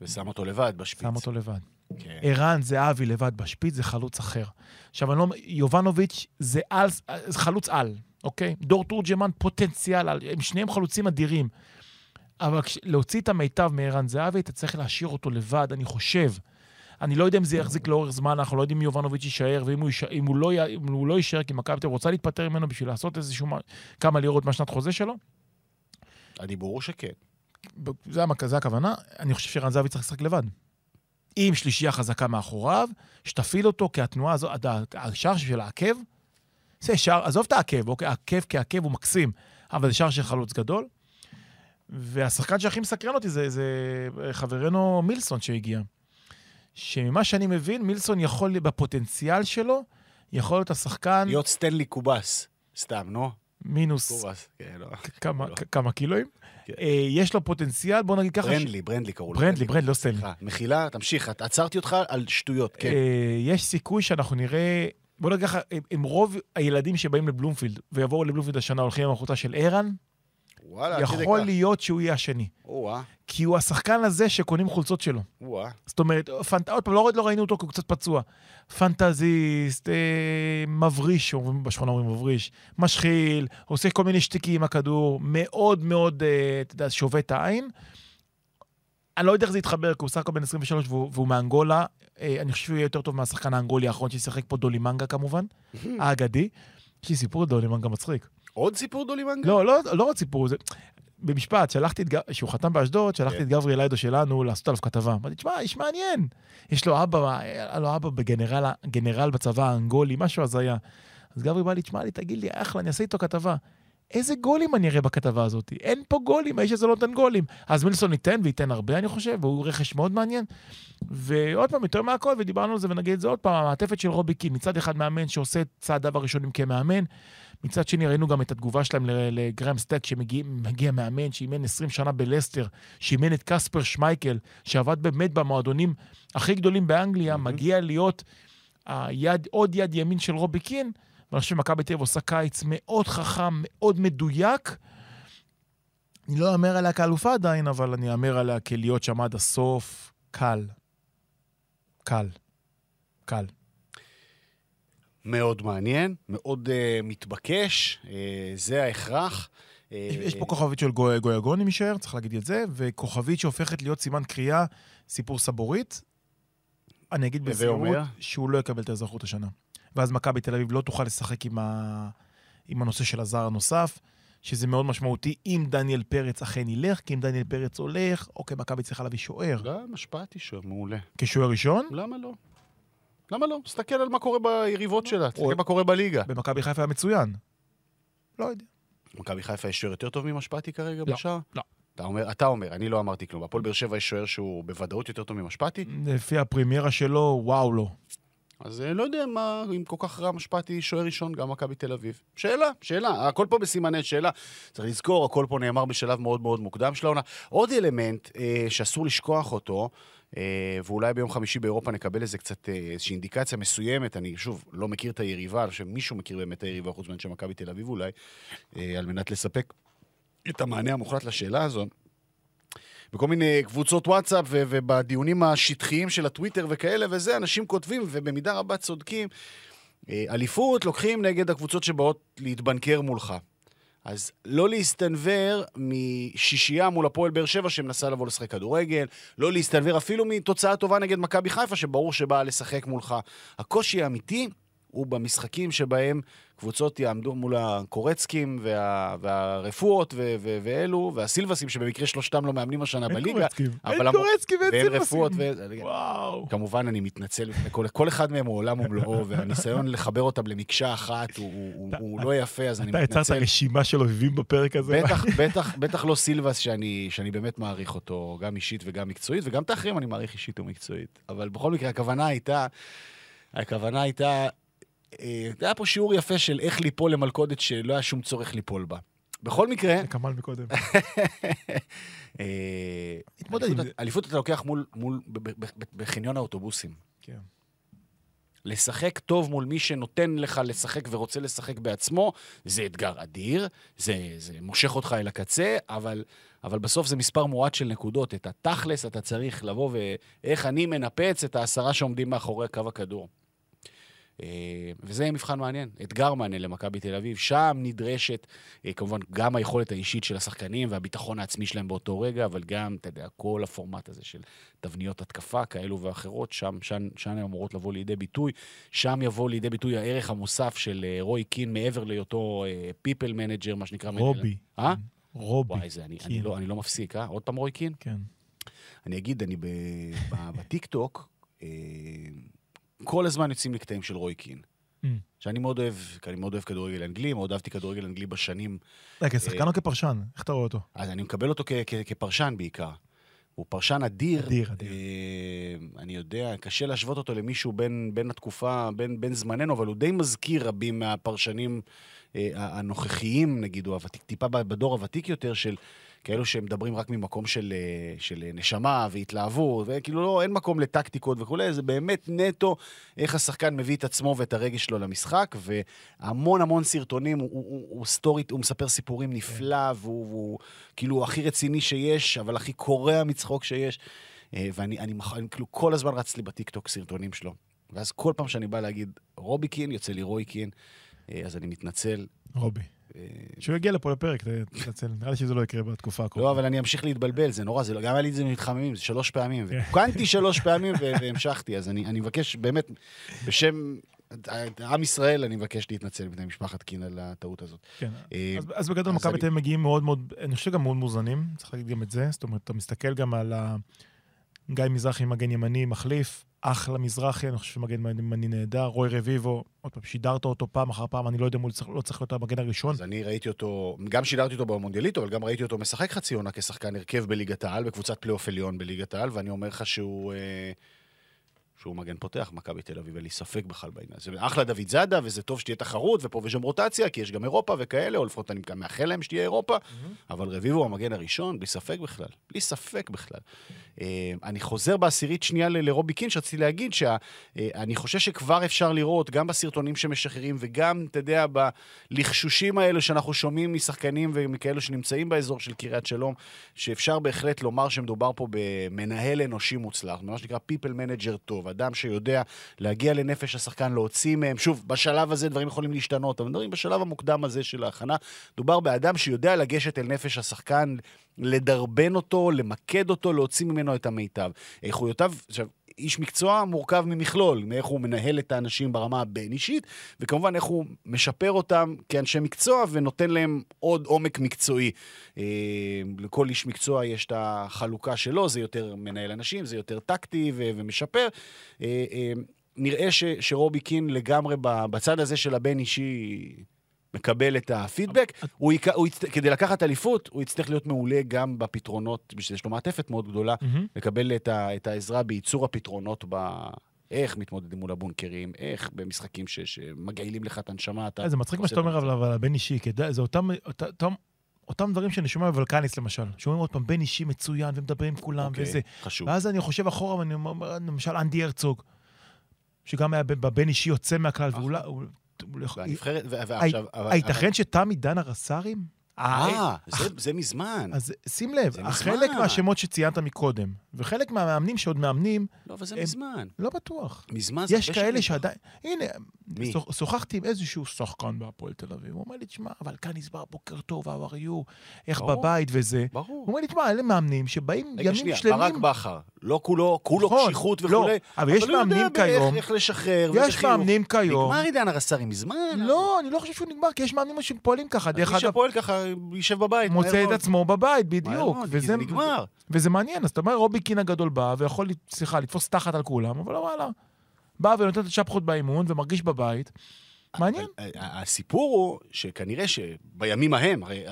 ושם אותו לבד בשפיץ. שם אותו לבד. כן. ערן זהבי לבד בשפיץ זה חלוץ אחר. עכשיו, אני לא... יובנוביץ' זה על, חלוץ על, אוקיי? דור תורג'מן פוטנציאל על, הם שניהם חלוצים אדירים. אבל כש, להוציא את המיטב מערן זהבי, אתה צריך להשאיר אותו לבד, אני חושב. אני לא יודע אם זה יחזיק לאורך זמן, אנחנו לא יודעים אם יובנוביץ' יישאר, ואם הוא, יישאר, הוא, לא, י- הוא לא יישאר, כי מכבי תל רוצה להתפטר ממנו בשביל לעשות איזשהו... מה- כמה לירות מהשנת חוזה שלו. הדיבור הוא שכן. זה, המק... זה הכוונה. אני חושב שערן זהבי צריך לשחק לבד. עם שלישייה חזקה מאחוריו, שתפעיל אותו, כי התנועה הזו, השער של העקב, זה שער, עזוב את העקב, אוקיי? העקב כעקב הוא מקסים, אבל זה שער של חלוץ גדול. והשחקן שהכי מסקרן אותי זה, זה חברנו מילסון שהגיע. שממה שאני מבין, מילסון יכול, בפוטנציאל שלו, יכול להיות השחקן להיות סטנלי קובס. סתם, נו. מינוס קובס. כן, לא. כמה, לא. כמה קילואים. כן. אה, יש לו פוטנציאל, בוא נגיד ככה, ברנדלי, ברנדלי קראו לו. ברנדלי, ברנדלי, לא. סליחה, מחילה, תמשיך, עצרתי אותך על שטויות, כן. אה, יש סיכוי שאנחנו נראה, בוא נגיד ככה, עם רוב הילדים שבאים לבלומפילד ויבואו לבלומפילד השנה הולכים עם החולצה של ערן, וואלה, עד כדי יכול כך. להיות שהוא יהיה השני. או-אה, כי הוא השחקן הזה שקונים חולצות שלו. או-אה. זאת אומרת, פנט... עוד פעם, לא, לא ראינו אותו כי הוא קצת פצוע. פנטזיסט, אה, מבריש, אומרים בשכונה אומרים מבריש, משחיל, עושה כל מיני שטיקים עם הכדור, מאוד מאוד, אה, אתה יודע, שובה את העין. אני לא יודע איך זה יתחבר, כי הוא סך הכל בן 23 והוא, והוא מאנגולה. אה, אני חושב שהוא יהיה יותר טוב מהשחקן האנגולי האחרון ששיחק פה, דולי מנגה כמובן, האגדי. יש לי סיפור על דולי מנגה מצחיק. עוד סיפור דולי מנגה? לא, לא, לא עוד סיפור, זה... במשפט, שלחתי את, שהוא חתם באשדוד, שלחתי כן. את גברי אליידו שלנו לעשות עליו כתבה. אמרתי, תשמע, איש מעניין. יש לו אבא, היה לו אבא בגנרל גנרל בצבא האנגולי, משהו הזיה. אז גברי בא לי, תשמע לי, תגיד לי, אחלה, אני אעשה איתו כתבה. איזה גולים אני אראה בכתבה הזאת? אין פה גולים, האיש הזה לא נותן גולים. אז מילסון ייתן, וייתן הרבה, אני חושב, והוא רכש מאוד מעניין. ועוד פעם, יותר מהכל, ודיברנו על זה ונגיד את זה עוד פעם, המעטפת של רובי קין, מצד אחד מאמן שעושה את צעדיו הראשונים כמאמן, מצד שני ראינו גם את התגובה שלהם לגרם סטק, שמגיע מאמן שאימן 20 שנה בלסטר, שאימן את קספר שמייקל, שעבד באמת במועדונים הכי גדולים באנגליה, מהמם. מגיע להיות היד, עוד יד ימין של רובי קין, ואני חושב שמכבי תל אביב עושה קיץ מאוד חכם, מאוד מדויק. אני לא אאמר עליה כאלופה עדיין, אבל אני אאמר עליה כלהיות שם עד הסוף קל. קל. קל. מאוד מעניין, מאוד uh, מתבקש, uh, זה ההכרח. Uh, יש, יש פה כוכבית של גוי, גויגון, אם יישאר, צריך להגיד את זה, וכוכבית שהופכת להיות סימן קריאה, סיפור סבורית. אני אגיד בזהירות? שהוא לא יקבל את האזרחות השנה. ואז מכבי תל אביב לא תוכל לשחק עם, ה... עם הנושא של הזר הנוסף, שזה מאוד משמעותי אם דניאל פרץ אכן ילך, כי אם דניאל פרץ הולך, אוקיי, מכבי צריכה להביא שוער. גם השפעתי שם, מעולה. כשוער ראשון, למה לא? למה לא? תסתכל על מה קורה ביריבות שלה, תסתכל מה קורה בליגה. במכבי חיפה היה מצוין. לא יודע. מכבי חיפה יש שוער יותר טוב ממשפטי כרגע לא, בשער? לא. אתה אומר, אתה אומר, אני לא אמרתי כלום. הפועל באר שבע יש שוער שהוא בוודאות יותר טוב ממשפטי? לפי הפרימיירה שלו, וואו לא. אז אה, לא יודע מה, אם כל כך רע משפטי שוער ראשון, גם מכבי תל אביב. שאלה, שאלה, הכל פה בסימני שאלה. צריך לזכור, הכל פה נאמר בשלב מאוד מאוד מוקדם של העונה. עוד אלמנט אה, שאסור לשכוח אותו, ואולי ביום חמישי באירופה נקבל איזה קצת, אה, איזושהי אינדיקציה מסוימת, אני שוב לא מכיר את היריבה, אני חושב שמישהו מכיר באמת את היריבה חוץ מאנשי מכבי תל אביב אולי, אה, על מנת לספק את המענה המוחלט לשאלה הזו. בכל מיני קבוצות וואטסאפ ו- ובדיונים השטחיים של הטוויטר וכאלה וזה, אנשים כותבים, ובמידה רבה צודקים. אה, אליפות לוקחים נגד הקבוצות שבאות להתבנקר מולך. אז לא להסתנוור משישייה מול הפועל באר שבע שמנסה לבוא לשחק כדורגל, לא להסתנוור אפילו מתוצאה טובה נגד מכבי חיפה, שברור שבאה לשחק מולך. הקושי האמיתי הוא במשחקים שבהם קבוצות יעמדו מול הקורצקים וה, והרפואות ו, ו, ואלו, והסילבסים, שבמקרה שלושתם לא מאמנים השנה אין בליגה. קורצקים, אבל אין קורצקים ואין ואין סילבסים. רפואות ו... וואו. כמובן, אני מתנצל בפני כל, כל אחד מהם הוא עולם ומלואו, והניסיון לחבר אותם למקשה אחת הוא, הוא, הוא, לא יפה, אז אני אתה יצרת מתנצל. רשימה של אויבים בפרק הזה. בטח, בטח, בטח לא סילבס שאני, שאני באמת מעריך אותו, גם אישית וגם מקצועית, וגם את האחרים אני מעריך אישית ומקצועית. אבל בכל מקרה, הכוונה הייתה, הכוונה הייתה, היה פה שיעור יפה של איך ליפול למלכודת שלא היה שום צורך ליפול בה. בכל מקרה, זה כמל מקודם. אה, אליפות- זה. אתה לוקח מול, בחניון האוטובוסים. כן. לשחק טוב מול מי שנותן לך לשחק ורוצה לשחק בעצמו, זה אתגר אדיר, זה, זה מושך אותך אל הקצה, אבל, אבל בסוף זה מספר מועט של נקודות. את התכלס אתה צריך לבוא ואיך אני מנפץ את העשרה שעומדים מאחורי קו הכדור. אה, וזה מבחן מעניין, אתגר מעניין למכבי תל אביב. שם נדרשת, אה, כמובן, גם היכולת האישית של השחקנים והביטחון העצמי שלהם באותו רגע, אבל גם, אתה יודע, כל הפורמט הזה של תבניות התקפה כאלו ואחרות, שם, שם, שם הן אמורות לבוא לידי ביטוי. שם יבוא לידי ביטוי הערך המוסף של אה, רוי קין, מעבר להיותו people manager, מה שנקרא... רובי. אה? רובי. וואי, זה, אני, אני. לא, אני לא מפסיק, אה? עוד פעם רוי קין? כן. אני אגיד, אני בטיקטוק, כל הזמן יוצאים לי קטעים של רוי קין. Mm. שאני מאוד אוהב, כי אני מאוד אוהב כדורגל אנגלי, מאוד אהבתי כדורגל אנגלי בשנים. רגע, כשחקן או כפרשן? איך אתה רואה אותו? אז אני מקבל אותו כפרשן בעיקר. הוא פרשן אדיר. אדיר, אדיר. אה, אני יודע, קשה להשוות אותו למישהו בין, בין התקופה, בין, בין זמננו, אבל הוא די מזכיר רבים מהפרשנים אה, הנוכחיים, נגיד, או טיפה בדור הוותיק יותר, של כאלו שמדברים רק ממקום של, אה, של אה, נשמה והתלהבות, וכאילו לא, אין מקום לטקטיקות וכולי, זה באמת נטו איך השחקן מביא את עצמו ואת הרגש שלו למשחק, והמון המון סרטונים, הוא, הוא, הוא, הוא סטורית, הוא מספר סיפורים נפלא, והוא, והוא כאילו הכי רציני שיש, אבל הכי קורע מצחוק שיש. אה, ואני אני, מח- אני, כאילו כל הזמן רץ לי בטיקטוק סרטונים שלו. ואז כל פעם שאני בא להגיד רובי קין, יוצא לי רוי קין, אז אני מתנצל. רובי. אה, שהוא יגיע לפה לפרק, תתנצל. נראה לי שזה לא יקרה בתקופה הקרובה. לא, אבל אני אמשיך להתבלבל, זה נורא, זה לא, גם היה לי את זה מתחממים, זה שלוש פעמים. כן. וקנתי שלוש פעמים והמשכתי, אז אני, מבקש באמת, בשם עם ישראל, אני מבקש להתנצל בפני משפחת קין על הטעות הזאת. כן. אה, אז- בגדול מכבי תל אביב מגיעים מאוד מאוד, אני חושב גם מאוד מאוזנים, צריך להגיד גם את זה. זאת אומרת, אתה מסתכל גם על. גיא מזרחי מגן ימני מחליף, אחלה מזרחי, אני חושב שמגן ימני נהדר. רוי רביבו, עוד פעם, שידרת אותו פעם אחר פעם, אני לא יודע אם הוא צריך- לא צריך להיות המגן הראשון. אז אני ראיתי אותו, גם שידרתי אותו במונדיאליטו, אבל גם ראיתי אותו משחק חצי עונה כשחקן הרכב בליגת העל, בקבוצת פלייאוף עליון בליגת העל, ואני אומר לך שהוא... אה, שהוא מגן פותח, מכבי תל אביב, אין לי ספק בכלל בעניין. זה אחלה דוידזאדה, וזה טוב שתהיה תחרות, ופה ושם רוטציה, כי יש גם אירופה וכאלה, או לפחות אני מאחל להם שתהיה אירופה, אבל רביבו הוא המגן הראשון, בלי ספק בכלל. בלי ספק בכלל. אה, אני חוזר בעשירית שנייה ל- לרובי קין, שרציתי להגיד שאני חושב שכבר אפשר לראות, גם בסרטונים שמשחררים, וגם, אתה יודע, בלחשושים האלו שאנחנו שומעים משחקנים ומכאלו שנמצאים באזור של קריית שלום, שאפשר בהחלט לומר שמדובר פה במנהל אנושי מוצלח, מה שנקרא people manager טוב, אדם שיודע להגיע לנפש השחקן, להוציא מהם, שוב, בשלב הזה דברים יכולים להשתנות, אבל מדברים בשלב המוקדם הזה של ההכנה, מדובר באדם שיודע לגשת אל נפש השחקן, לדרבן אותו, למקד אותו, להוציא ממנו את המיטב. איכויותיו, עכשיו, איש מקצוע מורכב ממכלול, מאיך הוא מנהל את האנשים ברמה הבין-אישית, וכמובן איך הוא משפר אותם כאנשי מקצוע ונותן להם עוד עומק מקצועי. אה, לכל איש מקצוע יש את החלוקה שלו, זה יותר מנהל אנשים, זה יותר טקטי ו- ומשפר. אה, אה, נראה ש- שרובי קין לגמרי בצד הזה של הבין-אישי מקבל את הפידבק. הוא יק... הוא יצט... כדי לקחת אליפות, הוא יצטרך להיות מעולה גם בפתרונות, בשביל שיש לו מעטפת מאוד גדולה. לקבל את, ה... את העזרה בייצור הפתרונות ב... איך מתמודדים מול הבונקרים, איך במשחקים ש... שמגעילים לך את הנשמה, אתה... אה, זה מצחיק מה שאתה אומר. אבל הבן אישי, כי זה אותם... אותם- אותם- דברים שאני שומע בוולקניס למשל, שאומרים עוד פעם, בן אישי מצוין, ומדברים עם כולם, אוקיי, וזה. חשוב. ואז אני חושב אחורה, ואני אומר, למשל אנדי הרצוג, שגם היה בבן אישי יוצא מהכלל, ואולי... הוא- והנבחרת, ועכשיו... הייתכן שתמי דן הרס"רים? אה, זה, זה מזמן. אז שים לב, מזמן. מהשמות שציינת מקודם, וחלק מהמאמנים שעוד מאמנים, לא, אבל זה הם- מזמן. לא בטוח. מזמן זה יש כאלה שעדיין... הנה, מי? שוח- שוחחתי עם איזשהו שחקן בהפועל תל אביב, הוא אומר לי, תשמע, אבל כאן נסבר בוקר טוב, how are you, איך ברור. בבית וזה. ברור. הוא אומר לי, תשמע, אלה מאמנים שבאים רגע, ימים שנייה, שלמים... ברק בכר, לא כולו, כולו נכון, קשיחות לא, וכולי. אבל יש מאמנים כיום- איך לשחרר. יש ובחיוך. מאמנים כיום... נגמר עידן הרס"רי מזמן. לא, אני לא חושב שהוא נגמר, כי יש מאמנים שפועלים ככה. דרך אגב, שפועל ככה, יישב בבית. מוצא את. עצמו בבית, בדיוק. וזה- זה נגמר. וזה מעניין, אז אתה אומר, רובי קין הגדול בא ויכול, סליחה, לתפוס תחת על כולם, אבל וואלה. בא ונותן את השפחות באימון ומרגיש בבית. מעניין. אה, הסיפור הוא שכנראה שבימים ההם, הרי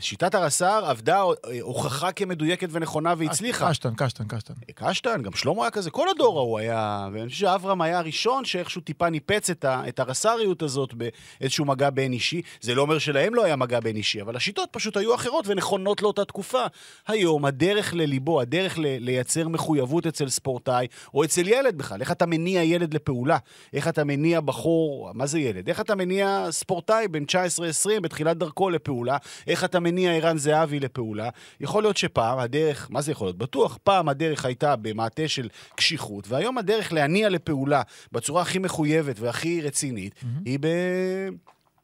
שיטת הרס"ר עבדה, אה, הוכחה כמדויקת ונכונה והצליחה. קשטן, קשטן, קשטן. קשטן, גם שלמה היה כזה, כל הדור ההוא היה, ואני חושב שאברהם היה הראשון שאיכשהו טיפה ניפץ את, ה, את הרס"ריות הזאת באיזשהו מגע בין אישי. זה לא אומר שלהם לא היה מגע בין אישי, אבל השיטות פשוט היו אחרות ונכונות לאותה תקופה. היום, הדרך לליבו, הדרך ל, לייצר מחויבות אצל ספורטאי, או אצל ילד בכלל, איך אתה מניע ילד לפעולה, איך אתה מניע בחור, מה זה ילד? איך אתה מניע ספורטאי בן 19-20 בתחילת דרכו לפעולה, איך אתה מניע ערן זהבי לפעולה. יכול להיות שפעם הדרך, מה זה יכול להיות? בטוח, פעם הדרך הייתה במעטה של קשיחות, והיום הדרך להניע לפעולה בצורה הכי מחויבת והכי רצינית, היא ב...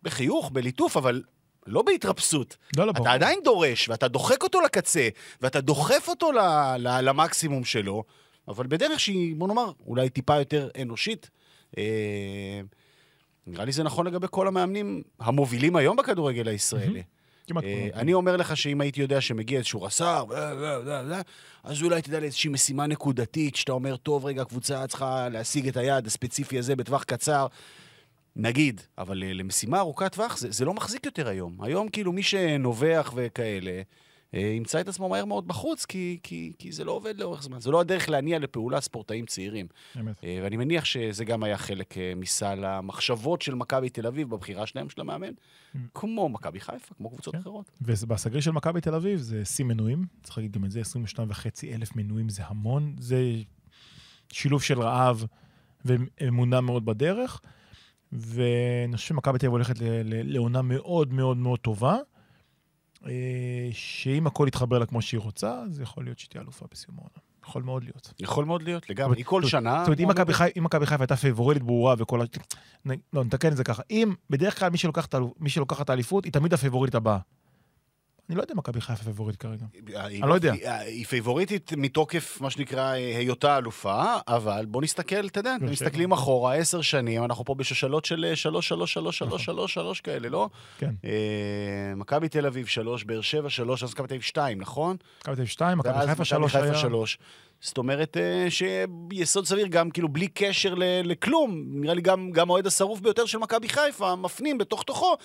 בחיוך, בליטוף, אבל לא בהתרפסות. לא, לא. אתה עדיין דורש, ואתה דוחק אותו לקצה, ואתה דוחף אותו ל... ל... למקסימום שלו, אבל בדרך שהיא, בוא נאמר, אולי טיפה יותר אנושית. אה... נראה לי זה נכון לגבי כל המאמנים המובילים היום בכדורגל הישראלי. כמעט אה, כולם. אני אומר לך שאם הייתי יודע שמגיע איזשהו רס"ר, אז אולי תדע לאיזושהי משימה נקודתית, שאתה אומר, טוב, רגע, הקבוצה צריכה להשיג את היעד הספציפי הזה בטווח קצר. נגיד, אבל אה, למשימה ארוכת טווח זה, זה לא מחזיק יותר היום. היום כאילו מי שנובח וכאלה, ימצא את עצמו מהר מאוד בחוץ, כי, כי, כי זה לא עובד לאורך זמן. זה לא הדרך להניע לפעולה ספורטאים צעירים. אמת. אה, ואני מניח שזה גם היה חלק אה, מסל המחשבות של מכבי תל אביב בבחירה שלהם של המאמן, כמו מכבי חיפה, כמו קבוצות כן. אחרות. ובסגריר של מכבי תל אביב זה שיא מנויים, צריך להגיד גם את זה, 22 וחצי אלף מנויים זה המון, זה שילוב של רעב ואמונה מאוד בדרך, ואני חושב שמכבי תל אביב הולכת לעונה מאוד מאוד מאוד טובה, אה, שאם הכל יתחבר לה כמו שהיא רוצה, אז יכול להיות שהיא תהיה אלופה בסיום העונה. יכול מאוד להיות. יכול מאוד להיות, לגמרי. היא כל שנה... זאת אומרת, אם. מכבי חיפה- הייתה פייבוריטית ברורה וכל ה... לא, נתקן את זה ככה. אם, בדרך כלל מי שלוקח את האליפות, היא תמיד הפייבוריטית הבאה. אני לא יודע אם מכבי חיפה פייבוריטית כרגע. אני לא יודע. היא, פייבוריטית מתוקף, מה שנקרא, היותה אלופה, אבל בוא נסתכל, אתה יודע, אתם שבע. מסתכלים אחורה, עשר שנים, אנחנו פה בשושלות של אה, שלוש, שלוש, שלוש, שלוש, שלוש, שלוש כאלה, לא? כן. אה, מכבי תל אביב שלוש, באר שבע שלוש, אז מכבי תל אביב שתיים, נכון? מכבי תל אביב 2, מכבי חיפה 3 מכבי היה... שלוש. זאת אומרת אה, שיסוד סביר גם, כאילו, בלי קשר לכלום, נראה לי גם האוהד השרוף ביותר של מכבי חיפה, מפנים בתוך תוכו,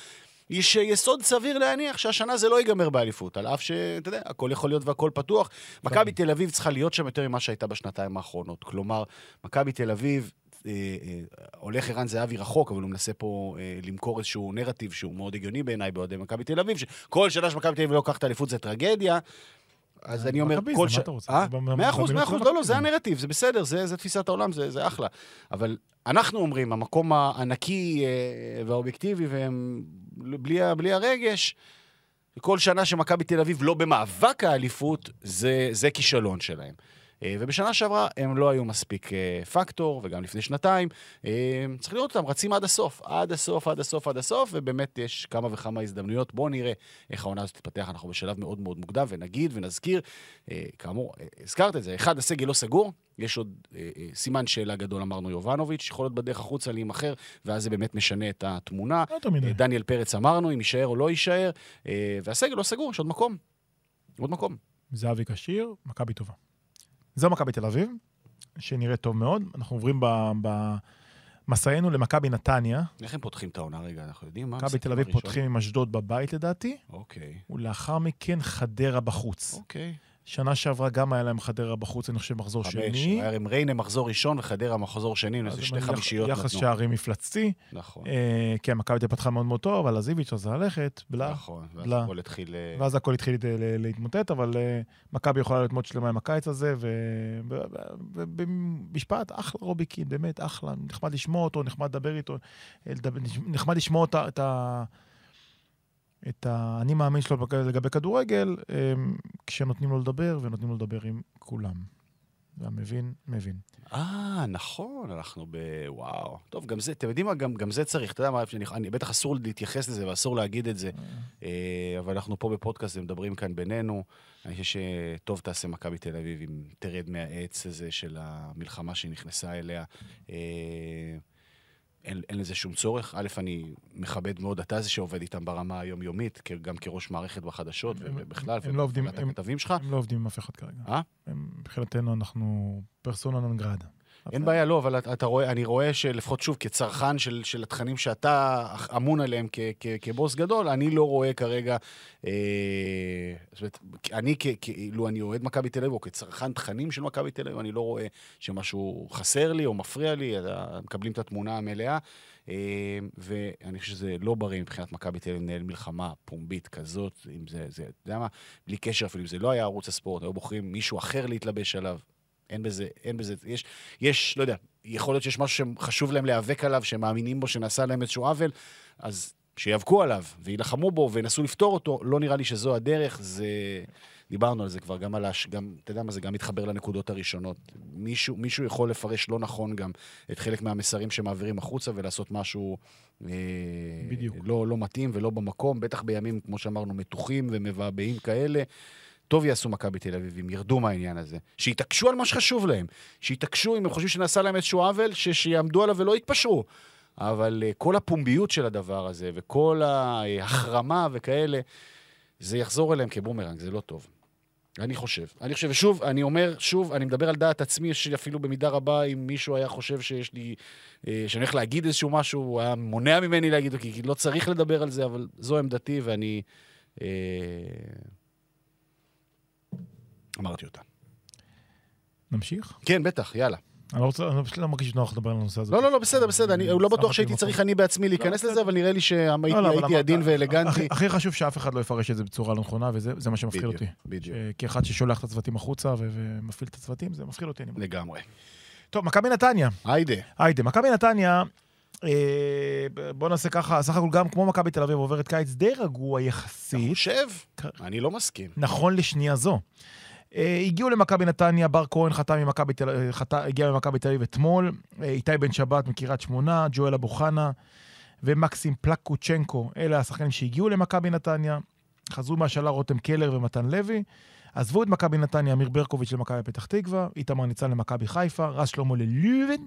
יש יסוד סביר להניח שהשנה זה לא ייגמר באליפות, על אף שאתה יודע, הכל יכול להיות והכל פתוח. מכבי תל אביב צריכה להיות שם יותר ממה שהייתה בשנתיים האחרונות. כלומר, מכבי תל אביב... אה, אה, הולך ערן זהבי רחוק, אבל הוא מנסה פה אה, למכור איזשהו נרטיב שהוא מאוד הגיוני בעיניי באוהדי מכבי תל אביב, שכל שנה שמכבי תל אביב לא לוקחת אליפות זה טרגדיה. אז אני אומר, כל מה ש... אתה רוצה? אה? מאה אחוז, מאה אחוז, לא, לא, זה. הנרטיב, זה בסדר, זה, תפיסת העולם, זה, אחלה. אבל אנחנו אומרים, המקום הנקי אה, והאובייקטיבי, והם בלי, הרגש, כל שנה שמכבי תל אביב לא במאבק האליפות, זה כישלון שלהם. אה, ובשנה שעברה הם לא היו מספיק אה, פקטור, וגם לפני שנתיים. אה, צריך לראות אותם רצים עד הסוף, עד הסוף, עד הסוף, עד הסוף, ובאמת יש כמה וכמה הזדמנויות. בואו נראה איך העונה הזאת תתפתח, אנחנו בשלב מאוד מאוד מוקדם, ונגיד ונזכיר, כאמור, הזכרת את זה, אחד, הסגל לא סגור, יש עוד סימן שאלה גדול, אמרנו יובנוביץ', יכול להיות בדרך החוצה להימכר, ואז זה באמת משנה את התמונה. לא דניאל פרץ אמרנו, אם יישאר או לא יישאר, והסגל לא סגור, יש עוד מקום. עוד מקום. זהבי כשיר, מכבי טובה. זו מכבי תל אביב, שנראית טוב מאוד. אנחנו עוברים במסענו למכבי נתניה. איך הם פותחים את העונה רגע? אנחנו יודעים מה? מכבי תל אביב? פותחים עם אשדוד בבית לדעתי, אוקיי, ולאחר מכן חדרה בחוץ. אוקיי. שנה שעברה גם היה להם חדרה בחוץ, אני חושב, מחזור חמש. שני. היה עם ריינה מחזור ראשון וחדרה מחזור שני, אז זה שתי יח- חמישיות יחס נתנו. שערים מפלצתי. נכון, אה, כן, מכבי תל פתחה מאוד מאוד טוב, אבל עזיביץ' רצה ללכת, בלה. נכון. ואז בלה. הכל התחיל... אה, ואז הכל התחיל להתמוטט, אבל אה, מכבי יכולה להיות מאוד שלמה עם הקיץ הזה, ובמשפט, אחלה רובי קין, באמת, אחלה. נחמד לשמוע אותו, נחמד לדבר איתו, אה, נחמד לשמוע את ה... את האני מאמין שלו לגבי כדורגל, אה, כשנותנים לו לדבר ונותנים לו לדבר עם כולם. והמבין, מבין. אה, נכון, אנחנו ב... וואו. טוב, גם זה, אתם יודעים מה, גם, גם זה צריך, אתה יודע מה, אני, אני, בטח אסור להתייחס לזה ואסור להגיד את זה, אה, אבל אנחנו פה בפודקאסט ומדברים כאן בינינו. אני חושב שטוב תעשה מכבי תל אביב אם תרד מהעץ הזה של המלחמה שהיא נכנסה אליה. אה, אין, אין לזה שום צורך. א', אני מכבד מאוד, אתה זה שעובד איתם ברמה היומיומית, גם כראש מערכת בחדשות הם- ובכלל, הם לא ואת הם- הכתבים שלך. הם לא עובדים עם אף אחד כרגע. אה? מבחינתנו אנחנו פרסונה נון גרדה. אין בעיה, לא, אבל אתה רואה, אני רואה שלפחות שוב, כצרכן של, של התכנים שאתה אמון עליהם כ, כ, כבוס גדול, אני לא רואה כרגע, אה, זאת אומרת, אני כאילו אני אוהד מכבי תל אביב, או כצרכן תכנים של מכבי תל אביב, אני לא רואה שמשהו חסר לי או מפריע לי, מקבלים את התמונה המלאה. אה, ואני חושב שזה לא בריא מבחינת מכבי תל אביב לנהל מלחמה פומבית כזאת, אם זה, זה, אתה יודע מה, בלי קשר אפילו, אם זה לא היה ערוץ הספורט, היו בוחרים מישהו אחר להתלבש עליו. אין בזה, אין בזה, יש, יש, לא יודע, יכול להיות שיש משהו שחשוב להם להיאבק עליו, שהם מאמינים בו, שנעשה להם איזשהו עוול, אז שיאבקו עליו ויילחמו בו וינסו לפתור אותו. לא נראה לי שזו הדרך, זה... דיברנו על זה כבר, גם על הש... גם, אתה יודע מה, זה גם מתחבר לנקודות הראשונות. מישהו, מישהו יכול לפרש לא נכון גם את חלק מהמסרים שמעבירים החוצה ולעשות משהו אה, בדיוק. לא, לא מתאים ולא במקום, בטח בימים, כמו שאמרנו, מתוחים ומבעבעים כאלה. טוב יעשו מכבי תל אביב אם ירדו מהעניין הזה. שיתעקשו על מה שחשוב להם. שיתעקשו אם הם חושבים שנעשה להם איזשהו עוול, ש- שיעמדו עליו ולא יתפשרו. אבל uh, כל הפומביות של הדבר הזה, וכל ההחרמה וכאלה, זה יחזור אליהם כבומרנג, זה לא טוב. אני חושב. אני חושב, ושוב, אני אומר, שוב, אני מדבר על דעת עצמי, יש לי אפילו במידה רבה, אם מישהו היה חושב שיש לי, אה, שאני הולך להגיד איזשהו משהו, הוא היה מונע ממני להגיד כי לא צריך לדבר על זה, אבל זו עמדתי, ואני... אה, אמרתי אותה. נמשיך? כן, בטח, יאללה. אני לא רוצה, אני פשוט לא מרגיש נוח לדבר על הנושא הזה. לא, לא, לא, בסדר, בסדר, אני לא בטוח שהייתי. צריך אני בעצמי להיכנס לא, לזה, אבל נראה לי לא, לא, שהייתי אמרת- עדין ואלגנטי. הכי- חשוב שאף אחד לא יפרש את זה בצורה לא נכונה, וזה זה מה שמפחיד אותי. בדיוק. כאחד ששולח את הצוותים החוצה ומפעיל את הצוותים, זה מפחיד אותי. לגמרי. טוב, מכבי נתניה. היידה. היידה, מכבי נתניה, אה, בוא נעשה ככה, סך הכל גם כמו מכבי תל אביב עוברת קיץ די רגוע אתה יחסית, חושב? כ- אני לא מסכים. נכון לשנייה זו. אה, הגיעו למכבי נתניה, בר כהן חתם ממכבי תל אה, חת- הגיע ממכבי תל אביב אתמול, אה, איתי בן שבת מקריית שמונה, ג'ואל אבו חנה ומקסים פלקוצ'נקו, אלה השחקנים שהגיעו למכבי נתניה. חזרו מהשאלה רותם קלר ומתן לוי. עזבו את מכבי נתניה, אמיר ברקוביץ' למכבי פתח תקווה, איתמר ניצן למכבי חיפה, רז שלמה ללובן,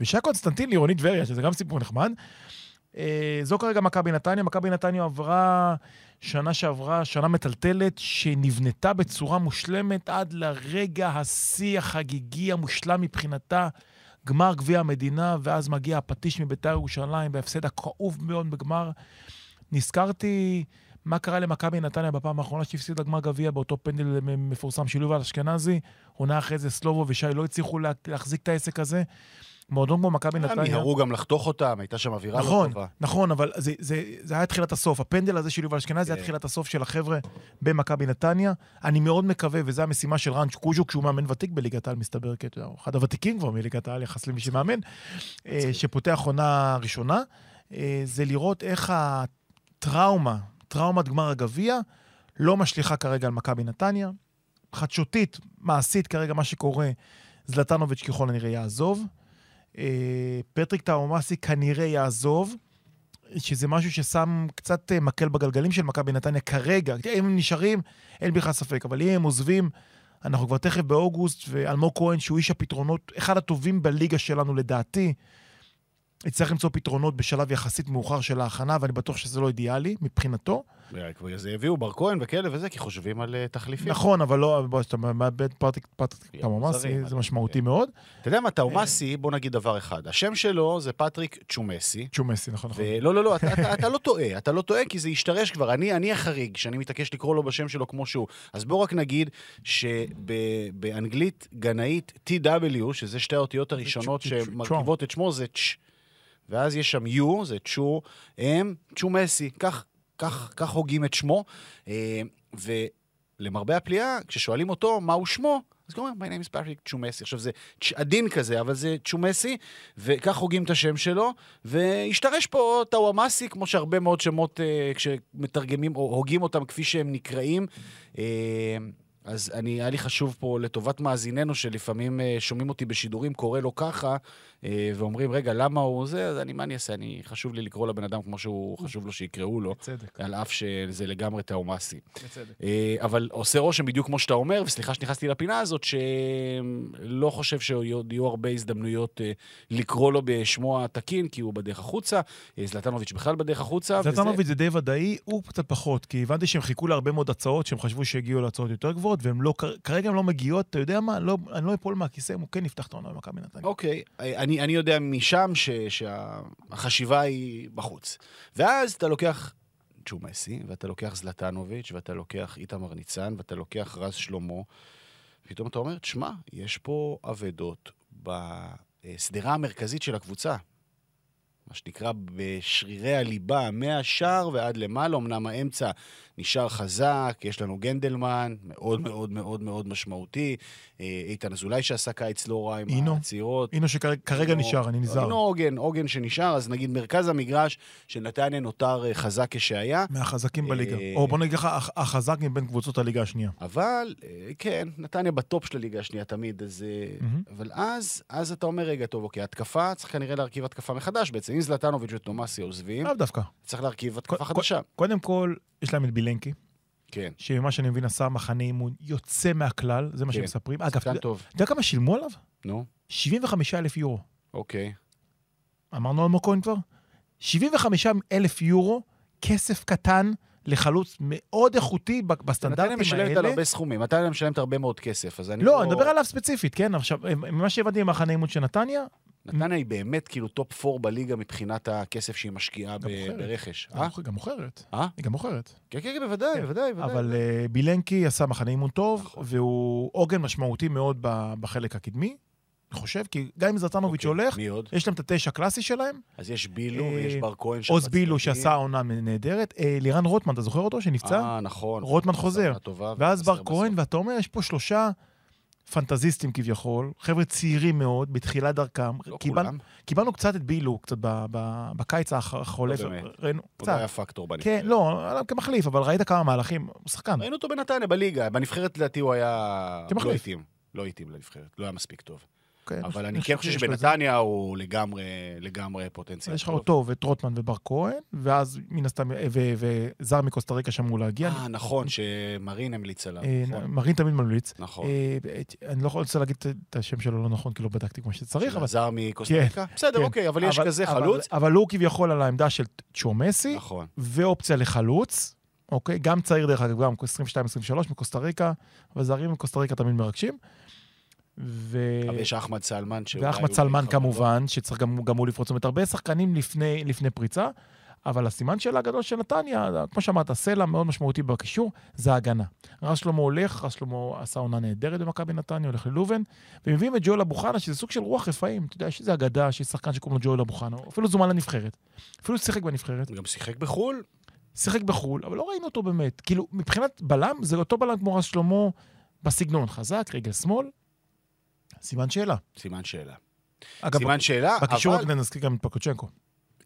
ושי קונסטנטין לעירונית טבריה, שזה גם סיפור נחמד. אה, זו כרגע מכבי נתניה. מכבי נתניה עברה שנה שעברה, שנה מטלטלת, שנבנתה בצורה מושלמת עד לרגע השיא החגיגי המושלם מבחינתה, גמר גביע המדינה, ואז מגיע הפטיש מביתר ירושלים בהפסד הכאוב מאוד בגמר. נזכרתי מה קרה למכבי נתניה בפעם האחרונה שהפסידה גמר גביע באותו פנדל מפורסם של יובל אשכנזי. עונה אחרי זה סלובו ושי לא הצליחו לה- להחזיק את העסק הזה. מועדון כמו מכבי הם נתניה... מיהרו גם לחתוך אותם, הייתה שם אווירה לא נכון, טובה. נכון, אבל זה, זה, זה היה תחילת הסוף. הפנדל הזה של יובל אשכנזי זה היה כן. תחילת הסוף של החבר'ה במכבי נתניה. אני מאוד מקווה, וזו המשימה של רן קוז'וק, שהוא מאמן ותיק בליגת העל, מסתבר, הוא אחד הוותיקים כבר מליגת העל, יחס למי שמאמן, אה, שפותח עונה ראשונה, אה, זה לראות איך הטראומה, טראומת גמר הגביע, לא משליכה כרגע על מכבי נתניה. חדשותית, מעשית כרגע, מה שקורה, זלטנוביץ' ככל הנראה יעזוב. אה, פטריק טאומאסי כנראה יעזוב, שזה משהו ששם קצת אה, מקל בגלגלים של מכבי נתניה כרגע. אם הם נשארים, אין בכלל ספק, אבל אם הם עוזבים, אנחנו כבר תכף באוגוסט, ואלמוג כהן, שהוא איש הפתרונות, אחד הטובים בליגה שלנו לדעתי, יצטרך למצוא פתרונות בשלב יחסית מאוחר של ההכנה, ואני בטוח שזה לא אידיאלי מבחינתו. כבר זה הביאו בר כהן וכאלה וזה, כי חושבים על אה, תחליפים. נכון, אבל לא, בוא, שאתה מאבד כן, טאומאסי, זה משמעותי כן. מאוד. אתה יודע מה, טאומאסי, בוא נגיד דבר אחד. השם שלו זה פטריק צ'ומסי. צ'ומסי, נכון, נכון. ולא, לא, לא, אתה, לא טועה, אתה לא טועה כי זה השתרש כבר. אני, החריג, שאני מתעקש לקרוא לו בשם שלו כמו שהוא. אז בוא רק נגיד שבאנגלית גנאית TW, שזה שתי האותיות הראשונות שמרכיבות את שמו, זה צ'. ואז יש שם U, זה צ'ו, M, צ'ומסי. כך, כך, כך הוגים את שמו. אה, ולמרבה הפליאה, כששואלים אותו מהו שמו, אז הוא אומר, my name is Patrick צ'ומסי. עכשיו זה עדין כזה, אבל זה צ'ומסי, וכך הוגים את השם שלו, והשתרש פה טאוואמאסי, כמו שהרבה מאוד שמות, אה, כשמתרגמים או הוגים אותם כפי שהם נקראים. אה, אז אני, היה לי חשוב פה, לטובת מאזיננו, שלפעמים אה, שומעים אותי בשידורים, קורא לו ככה, ואומרים, רגע, למה הוא זה? אז אני, מה אני אעשה? אני, חשוב לי לקרוא לבן אדם כמו שהוא חשוב לו שיקראו לו, בצדק. על אף שזה לגמרי תאומאסי. בצדק. אה, אבל עושה רושם בדיוק כמו שאתה אומר, וסליחה שנכנסתי לפינה הזאת, שלא חושב שעוד יהיו הרבה הזדמנויות אה, לקרוא לו בשמו התקין, כי הוא בדרך החוצה, אה, זלטנוביץ' בכלל בדרך החוצה. וזה- זלטנוביץ' זה די ודאי, הוא קצת פחות, כי הבנתי שהם חיכו להרבה מאוד הצעות שהם חשבו שהגיעו להצעות יותר גבוהות, והם לא, כרגע הן לא מגיעות, אתה יודע מה, לא, אני לא אפול מהכיסא אם הוא כן יפתח את העונה במכבי נתניה. אוקיי, אני, אני יודע משם ש, שהחשיבה היא בחוץ. ואז אתה לוקח צ'ומסי, ואתה לוקח זלטנוביץ', ואתה לוקח איתמר ניצן, ואתה לוקח רז שלמה, פתאום אתה אומר, תשמע, יש פה אבדות בשדרה המרכזית של הקבוצה. מה שנקרא בשרירי הליבה, מהשער ועד למעלה, אמנם האמצע נשאר חזק, יש לנו גנדלמן, מאוד מאוד מאוד מאוד משמעותי, אה, איתן אזולאי שעשה קיץ לא רע עם אינו. הצעירות. הנה שכרגע אינו- נשאר, אני נזהר. אינו עוגן, עוגן שנשאר, אז נגיד מרכז המגרש של נתניה נותר אה, חזק כשהיה, מהחזקים בליגה. אה, או בוא נגיד לך, הח- החזק מבין קבוצות הליגה השנייה. אבל כן, נתניה בטופ של הליגה השנייה תמיד, אז... מהמם. אבל אז, אז אתה אומר, רגע, טוב, אוקיי, התקפה, צריך כנראה להרכיב התקפה מחדש בעצם. אם זלטנוביץ' ותומאסי עוזבים, לאו דווקא. צריך להרכיב התקפה חדשה. קודם כל, יש להם את בילנקי, כן, שממה שאני מבין עשה מחנה אימון יוצא מהכלל, זה מה כן. שמספרים. אגב, אתה יודע- כמה שילמו עליו? נו, 75 אלף יורו. אוקיי. אמרנו אלמוג כהן כבר? 75 אלף יורו, כסף קטן לחלוץ מאוד איכותי ב- נתניה בסטנדרטים משלמת על האלה. הרבה סכומים, נתניה משלמת הרבה מאוד כסף, אז אני לא, אני מדבר עליו ספציפית, כן? עכשיו, ממה שהבנתי במחנה אימון של נתניה, נתניה היא באמת כאילו top 4 בליגה מבחינת הכסף שהיא משקיעה. ברכש. גם אה? מוכרת. אה? היא גם מוכרת. כן, כן, כן, בוודאי, כן. בוודאי, בוודאי. אבל אה, בילנקי עשה מחנה אימון טוב, נכון. והוא עוגן משמעותי מאוד בחלק הקדמי, אני חושב, כי גם אם זרטנוביץ' אוקיי, הולך? יש להם את התשע הקלאסי שלהם, אז יש בילו אה, ויש בר כהן. שם עוז בילו. שעשה עונה נהדרת, אה, לירן רוטמן, אתה זוכר אותו שנפצע? אה, נכון. רוטמן חוזר. ואז בר כהן. ואתה אומר, יש פה שלושה פנטזיסטים כביכול, חבר'ה צעירים מאוד, בתחילת דרכם. לא קיבל- כולם, קיבלנו קצת את בילו, קצת ב- ב- בקיץ החולף. באמת. ראינו, הוא קצת. לא היה פקטור בנבחרת. כן, לא, כמחליף, אבל ראית כמה מהלכים, הוא שחקן. ראינו אותו בנתניה, בליגה. בנבחרת לדעתי הוא היה... כמחליף. לא התאים. לא התאים לנבחרת, לא היה מספיק טוב. כן, אבל אני כן חושב. שבנתניה הוא לגמרי, לגמרי פוטנציאל. יש לך טוב. אותו ואת רוטמן ובר כהן, ואז מן הסתם, ו- וזר מקוסטה ריקה שאמור להגיע. אה, נכון, שמרין המליץ עליו. אה, נכון. מרין תמיד ממליץ. נכון. אה, אני לא רוצה להגיד את השם שלו לא נכון, כי לא בדקתי כמו שצריך, אבל... זר מקוסטה ריקה? בסדר, כן. אוקיי, אבל יש כזה חלוץ. אבל הוא כביכול על העמדה של צ'ומסי, נכון. ואופציה לחלוץ, אוקיי? גם צעיר דרך אגב, גם 22-23 מקוסטה ריקה, אבל זרים מקוסטה ריקה תמיד מרגשים. ו... אבל יש אחמד סלמן. שאולי ואחמד סלמן מתחבר. כמובן, שצריך גם, גם הוא לפרוץ. זאת אומרת, הרבה שחקנים לפני, לפני פריצה, אבל הסימן שלה הגדול של נתניה, כמו שאמרת, סלע מאוד משמעותי בקישור, זה ההגנה. רז שלמה הולך, רז שלמה עשה עונה נהדרת במכבי נתניה, הולך ללובן, ומביאים את ג'ואל אבו חנה, שזה סוג של רוח רפאים. אתה יודע, יש איזה אגדה, שיש שחקן שקוראים לו ג'ואל אבו חנה, אפילו זומן לנבחרת. אפילו שיחק בנבחרת, גם שיחק בחו"ל. שיחק בחו"ל, אבל לא ראינו אותו באמת. כאילו, מבחינת בלם, זה אותו בלם כמו רז שלמה בסגנון, חזק, רגל שמאל, סימן שאלה. סימן שאלה. אגב, סימן שאלה, בקישור אבל... רק נזכיר גם את פקוצ'נקו.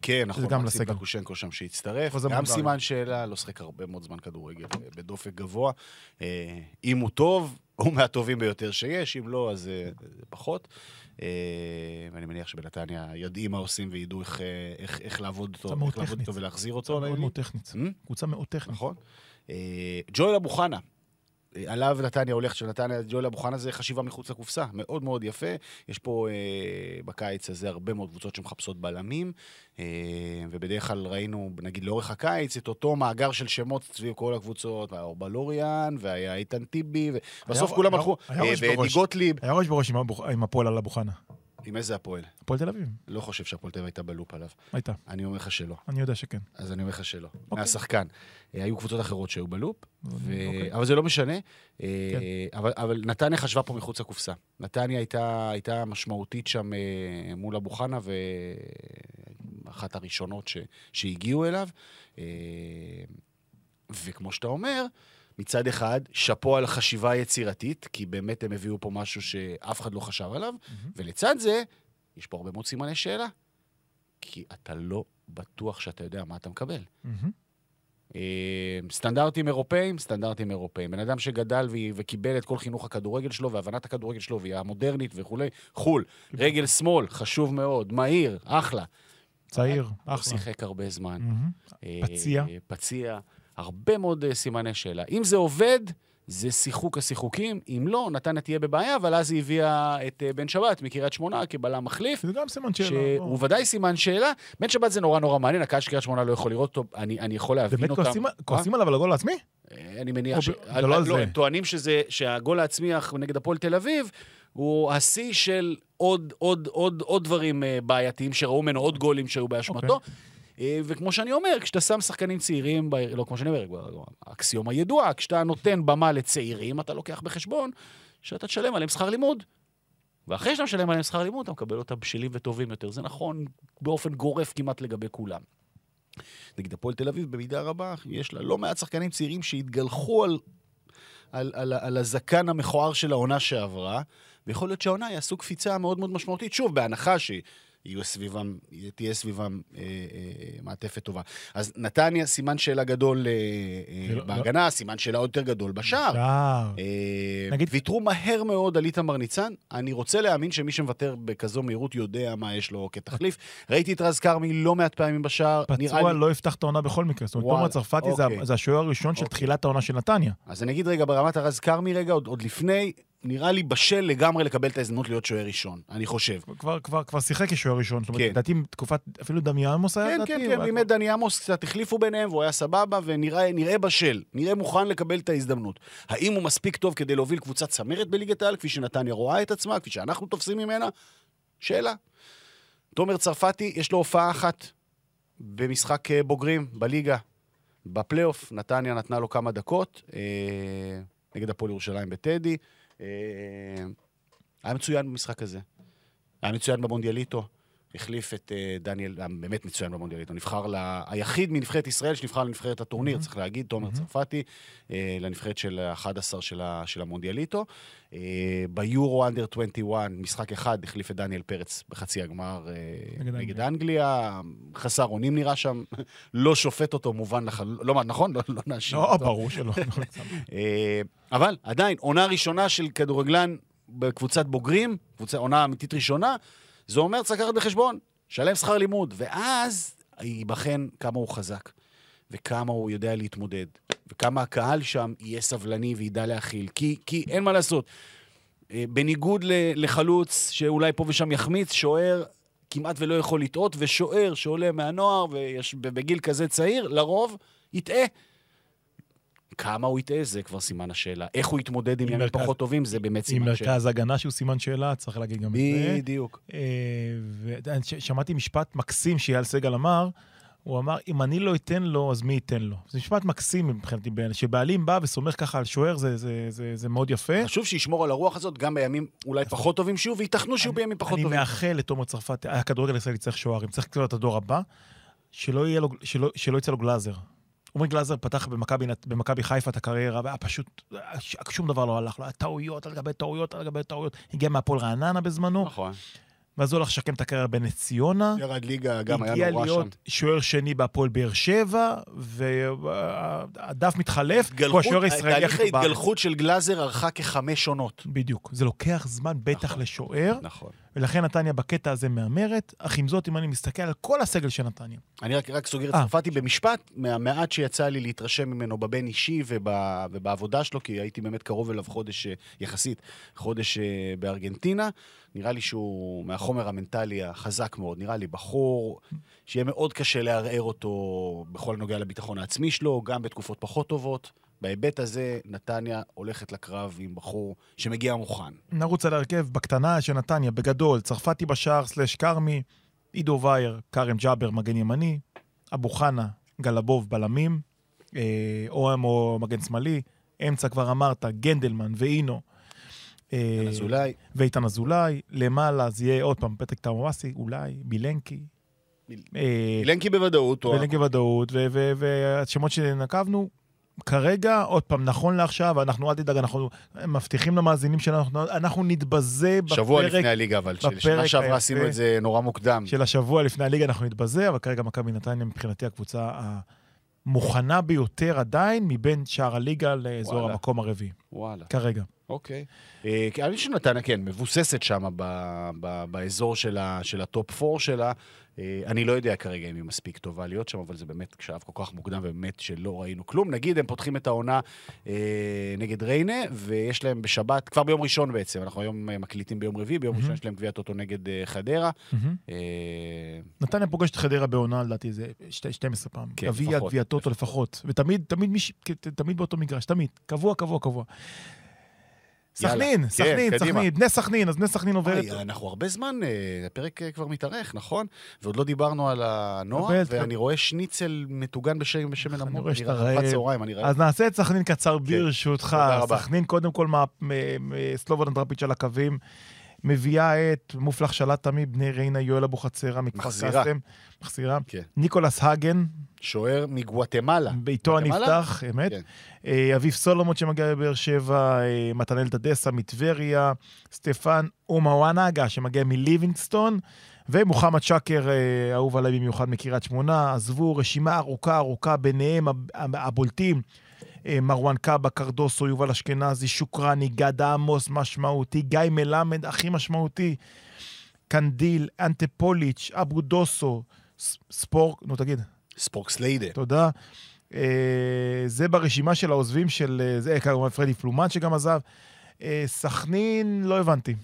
כן, נכון, גם מקסים לסגל. פקושנקו שם שהצטרף. גם. סימן שאלה, לא שחק הרבה מאוד זמן כדורגל אה, בדופק גבוה. אה, אם הוא טוב, הוא מהטובים ביותר שיש, אם לא, אז אה, פחות. אה, ואני מניח שבנתניה יודעים מה עושים וידעו איך, אה, איך, איך לעבוד קבוצה אותו, איך לעבוד. איתו ולהחזיר אותו. לעניינים. מאוד טכנית. Hmm? קבוצה מאוד טכנית. נכון. אה, ג'ואל אבו חנה, עליו נתניה הולכת של נתניה, ג'ואל אבו חנה זה חשיבה מחוץ לקופסה, מאוד מאוד יפה. יש פה אה, בקיץ הזה הרבה מאוד קבוצות שמחפשות בלמים, אה, ובדרך כלל ראינו, נגיד לאורך הקיץ, את אותו מאגר של שמות סביב כל הקבוצות, היה אורבלוריאן, והיה איתן טיבי, ובסוף כולם הלכו, אה, ואדי בראש. גוטליב. היה ראש בראש עם הפועל על אבו חנה. עם איזה הפועל? הפועל תל אביב. לא חושב שהפועל תל אביב הייתה בלופ עליו. הייתה. אני אומר לך שלא. אני יודע שכן. אז אני אומר לך שלא. אוקיי. מהשחקן. אה, היו קבוצות אחרות שהיו בלופ, ו... אוקיי. אבל זה לא משנה. אה, כן. אבל, אבל נתניה חשבה פה מחוץ לקופסה. נתניה הייתה, הייתה משמעותית שם אה, מול אבו חנה, ואחת הראשונות ש... שהגיעו אליו. וכמו שאתה אומר, מצד אחד, שאפו על חשיבה יצירתית, כי באמת הם הביאו פה משהו שאף אחד לא חשב עליו, ולצד זה, יש פה הרבה מאוד סימני שאלה. כי אתה לא בטוח שאתה יודע מה אתה מקבל. אה, סטנדרטים אירופאים, סטנדרטים אירופאים. בן אדם שגדל ו- וקיבל את כל חינוך הכדורגל שלו והבנת הכדורגל שלו והיא המודרנית וכולי, חו"ל. רגל שמאל, חשוב מאוד, מהיר, אחלה. צעיר, אחלה. שיחק הרבה זמן. אה, פציע. פציע. הרבה מאוד אה, סימני שאלה. אם זה עובד, זה שיחוק השיחוקים. אם לא, נתניה תהיה בבעיה, אבל אז היא הביאה את אה, בן שבת מקריית שמונה כבלם מחליף. זה גם סימן שאלה. שהוא בוא. ודאי סימן שאלה. בן שבת זה נורא נורא מעניין, הקהל של קריית שמונה לא יכול לראות אותו, אני, אני יכול להבין באמת אותם. מה? כועסים עליו על הגול העצמי? אה, אני מניח ש... לא על זה. הם טוענים שזה, שהגול העצמי נגד הפועל תל אביב הוא השיא של עוד, עוד, עוד, עוד דברים בעייתיים שראו ממנו, עוד גולים שהיו באשמתו. אוקיי. אה, וכמו שאני אומר, כשאתה שם שחקנים צעירים, ב... לא כמו שאני אומר, האקסיומה ידועה, כשאתה נותן במה לצעירים, אתה לוקח בחשבון שאתה תשלם עליהם שכר לימוד. ואחרי שאתה משלם עליהם שכר לימוד, אתה מקבל אותם בשלים וטובים יותר. זה נכון באופן גורף כמעט לגבי כולם. נגד הפועל תל אביב, במידה רבה, יש לה לא מעט שחקנים צעירים שהתגלחו על, על, על, על הזקן המכוער של העונה שעברה, ויכול להיות שהעונה יעשו קפיצה מאוד מאוד משמעותית, שוב, בהנחה שיהיו סביבם, תהיה סביבם אה, אה, מעטפת טובה. אז נתניה, סימן שאלה גדול אה, אה, זה לא- בהגנה, סימן שאלה עוד יותר גדול בשער. שער. אה, נגיד- ויתרו מהר מאוד על איתמר ניצן. אני רוצה להאמין שמי שמוותר בכזו מהירות יודע מה יש לו כתחליף. ראיתי את רז כרמי לא מעט פעמים בשער. פצוע לי- לא יפתח את העונה בכל מקרה. זאת אומרת, תומר צרפתי זה אוקיי. זה השוער הראשון של אוקיי. תחילת העונה של נתניה. אז אני אגיד רגע ברמת הרז כרמי רגע, עוד, עוד לפני, נראה לי בשל לגמרי לקבל את ההזדמנות להיות שוער ראשון, אני חושב. כבר- כבר כבר שיחק כשוער ראשון. זאת אומרת, כן. לדעתי תקופת, אפילו דמיאנמוס היה כן, לדעתי. כן, כן, באמת דני עמוס קצת החליפו ביניהם, והוא היה סבבה, ונראה נראה בשל, נראה מוכן לקבל את ההזדמנות. האם הוא מספיק טוב כדי להוביל קבוצת צמרת בליגת העל, כפי שנתניה רואה את עצמה, כפי שאנחנו תופסים ממנה? שאלה. תומר צרפתי, יש לו הופעה אחת במשחק אה, בוגרים בליגה, בפלייאוף, נתניה נתנה לו כמה דקות, אה, נגד הפועל ירושלים בטדי. אה, היה מצוין במשחק הזה. היה מצוין במונדיאליטו. החליף את אה, דניאל, היה באמת מצוין במונדיאליטו. נבחר ל... היחיד מנבחרת ישראל שנבחר לנבחרת הטורניר, צריך להגיד, תומר צרפתי, אה, לנבחרת של ה-11 של, ה- של המונדיאליטו. אה, ביורו אנדר 21, משחק אחד, החליף את דניאל פרץ בחצי הגמר אה, נגד נגד אנגליה. אנגליה. חסר אונים נראה שם, לא שופט אותו, מובן לחלוטין. לא, נכון? לא, לא נאשים לא, אותו. ברור שלא. אה, אבל עדיין, עונה ראשונה של כדורגלן בקבוצת בוגרים, קבוצה, עונה אמיתית ראשונה, זה אומר צריך לקחת בחשבון, שלם שכר לימוד, ואז ייבחן כמה הוא חזק, וכמה הוא יודע להתמודד, וכמה הקהל שם יהיה סבלני וידע להכיל, כי, כי אין מה לעשות. אה, בניגוד לחלוץ שאולי פה ושם יחמיץ, שוער כמעט ולא יכול לטעות, ושוער שעולה מהנוער ויש, בגיל כזה צעיר, לרוב יטעה. כמה הוא יטעה, זה כבר סימן השאלה. איך הוא יתמודד עם עם ימים פחות טובים, זה באמת עם סימן השאלה. מרכז הגנה שהוא סימן שאלה, צריך להגיד גם את זה. בדיוק. ושמעתי משפט מקסים שאייל סגל אמר, הוא אמר, אם אני לא אתן לו, אז מי ייתן לו? זה משפט מקסים מבחינתי. שבעלים בא וסומך ככה על שוער, זה, זה, זה, זה מאוד יפה. חשוב שישמור על הרוח הזאת גם בימים אולי פחות טובים שיהיו, וייתכנו שיהיו בימים פחות אני טובים. מאחל לתומר צרפתי, הכדורגל הישראלי צריך שוערים, צריך קצת את הדור הבא, שלא, לו, שלא, שלא יצא לו גלאזר. עומרי גלאזר פתח במכבי חיפה את הקריירה, והיה פשוט, שום דבר לא הלך לו, היה טעויות על גבי טעויות על גבי טעויות. הגיע מהפועל רעננה בזמנו, נכון. ואז הוא הלך לשקם את הקריירה בנס ציונה. ירד ליגה, גם היה הגיע נורא שם. להיות שוער שני בהפועל באר שבע, והדף מתחלף, הוא השוער הישראלי תהליך הכי בארץ. ההתגלחות של גלאזר ארכה כחמש עונות. בדיוק. זה לוקח זמן בטח נכון. לשוער, נכון. ולכן נתניה בקטע הזה מהמרת, אך עם זאת, אם אני מסתכל על כל הסגל של נתניה, אני רק, רק סוגר את אה. צרפתי במשפט, מהמעט שיצא לי להתרשם ממנו בבין אישי וב, ובעבודה שלו, כי הייתי באמת קרוב אליו חודש, אה, יחסית, חודש אה, בארגנטינה. נראה לי שהוא מהחומר המנטלי החזק מאוד. נראה לי בחור שיהיה מאוד קשה לערער אותו בכל הנוגע לביטחון העצמי שלו, גם בתקופות פחות טובות. בהיבט הזה, נתניה הולכת לקרב עם בחור שמגיע מוכן. נרוץ על ההרכב בקטנה של נתניה, בגדול, צרפתי בשער סלש כרמי, עידו וייר, כרם ג'אבר, מגן ימני, אבו חנה, גלבוב, בלמים, אה, אוהם או מגן שמאלי, אמצע כבר אמרת, גנדלמן ואינו. אה, אזולאי, ואיתן אזולאי, למעלה זה יהיה עוד פעם פתק תמואסי, אולי, בילנקי. אה, אילנקי בוודאות, בילנקי ודאות, ו- ו- והשמות שנקבנו, כרגע, עוד פעם, נכון לעכשיו, אנחנו, אל תדאג, אנחנו מבטיחים למאזינים שלנו, אנחנו- אנחנו נתבזה שבוע בפרק לפני הליגה, אבל של שנה שעברה. עשינו את זה נורא מוקדם. של השבוע לפני הליגה, אנחנו נתבזה, אבל כרגע מכבי נתניה מבחינתי הקבוצה מוכנה ביותר עדיין מבין שאר הליגה לאזור וואלה. המקום הרביעי, וואלה. כרגע. אוקיי. אה, כי אני חושב שנתניה, כן, מבוססת שם ב- ב- באזור של ה top 4 שלה. אה, אני לא יודע כרגע אם היא מספיק טובה להיות שם, אבל זה באמת שלב כל כך מוקדם, ובאמת שלא ראינו כלום. נגיד, הם פותחים את העונה אה, נגד ריינה, ויש להם בשבת, כבר ביום ראשון בעצם, אנחנו היום אה, מקליטים ביום רביעי, ביום מהמם. ראשון יש להם גביע טוטו נגד אה, חדרה. מהמם. אה, נתניה פוגשת חדרה בעונה, לדעתי, שתי- 12 פעם. כן, גביע. גביע טוטו לפחות. ותמיד, תמיד, מיש- תמיד באותו מגרש, תמיד. קבוע, קבוע, קבוע. סכנין, כן, סכנין. סכנין, בני סכנין, אז בני סכנין עוברת. וואי, אנחנו הרבה זמן, אה, הפרק אה, כבר מתארך, נכון? ועוד לא דיברנו על הנוער, ואני רואה שניצל מטוגן בשמן אני. רואה שאתה רעב. צהריים, אני רעב. אז נעשה את סכנין קצר ברשותך. כן. רבה. סכנין, קודם כל, סלובודן דראפיץ' על הקווים. מביאה את מופלח שלט תמי, בני ריינה, יואל אבוחצירא מכפר מחזירה. קאסם. מחזירה. כן. ניקולס האגן, שוער מגואטמלה. גואטמלה? הנפתח, אמת. כן. אה, אביב סולומון שמגיע מבאר שבע, אה, מתנאל טדסה מטבריה, סטפן אומוואנגה שמגיע מליבינגסטון, ומוחמד שקר, אה, אהוב עליי במיוחד מקריית שמונה. עזבו רשימה ארוכה ארוכה, ביניהם הב- הב- הבולטים. אה, מרואן קאבה, קרדוסו, יובל אשכנזי, שוקרני, גד עמוס, משמעותי, גיא מלמד, הכי משמעותי, קנדיל, אנטפוליץ', אבו דוסו, ספורק, נו תגיד, ספורקסליידה. תודה. אה, זה ברשימה של העוזבים של, אה, זה כמובן פרדי פלומן שגם עזב. סכנין, לא הבנתי.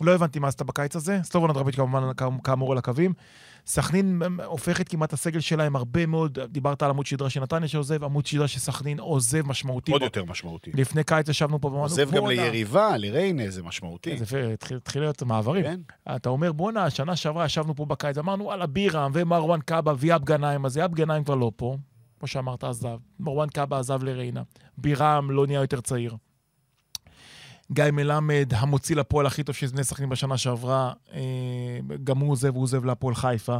לא הבנתי מה עשתה בקיץ הזה. סלובודן דראפיץ' כמובן, כאמ- כאמור על הקווים. סכנין הופכת כמעט הסגל שלהם הרבה מאוד, דיברת על עמוד שדרה של נתניה שעוזב, עמוד שדרה של סכנין עוזב משמעותי. עוד יותר משמעותי. לפני קיץ ישבנו פה ואמרנו, עוזב גם. ליריבה, לריינה, זה משמעותי. כן, זה התחיל להיות מעברים. כן? אתה אומר, בואנה, שנה שעברה ישבנו פה בקיץ, אמרנו, וואלה, בירם ומרואן קאבה ויאב גנאים, אז יאב גנאים כבר לא פה, כמו שאמרת, עזב. מרואן קאבה עזב לריינה. בירם לא נהיה יותר צעיר. גיא מלמד, המוציא לפועל הכי טוב של בני סכנין בשנה שעברה, אה, גם הוא עוזב, הוא עוזב להפועל חיפה.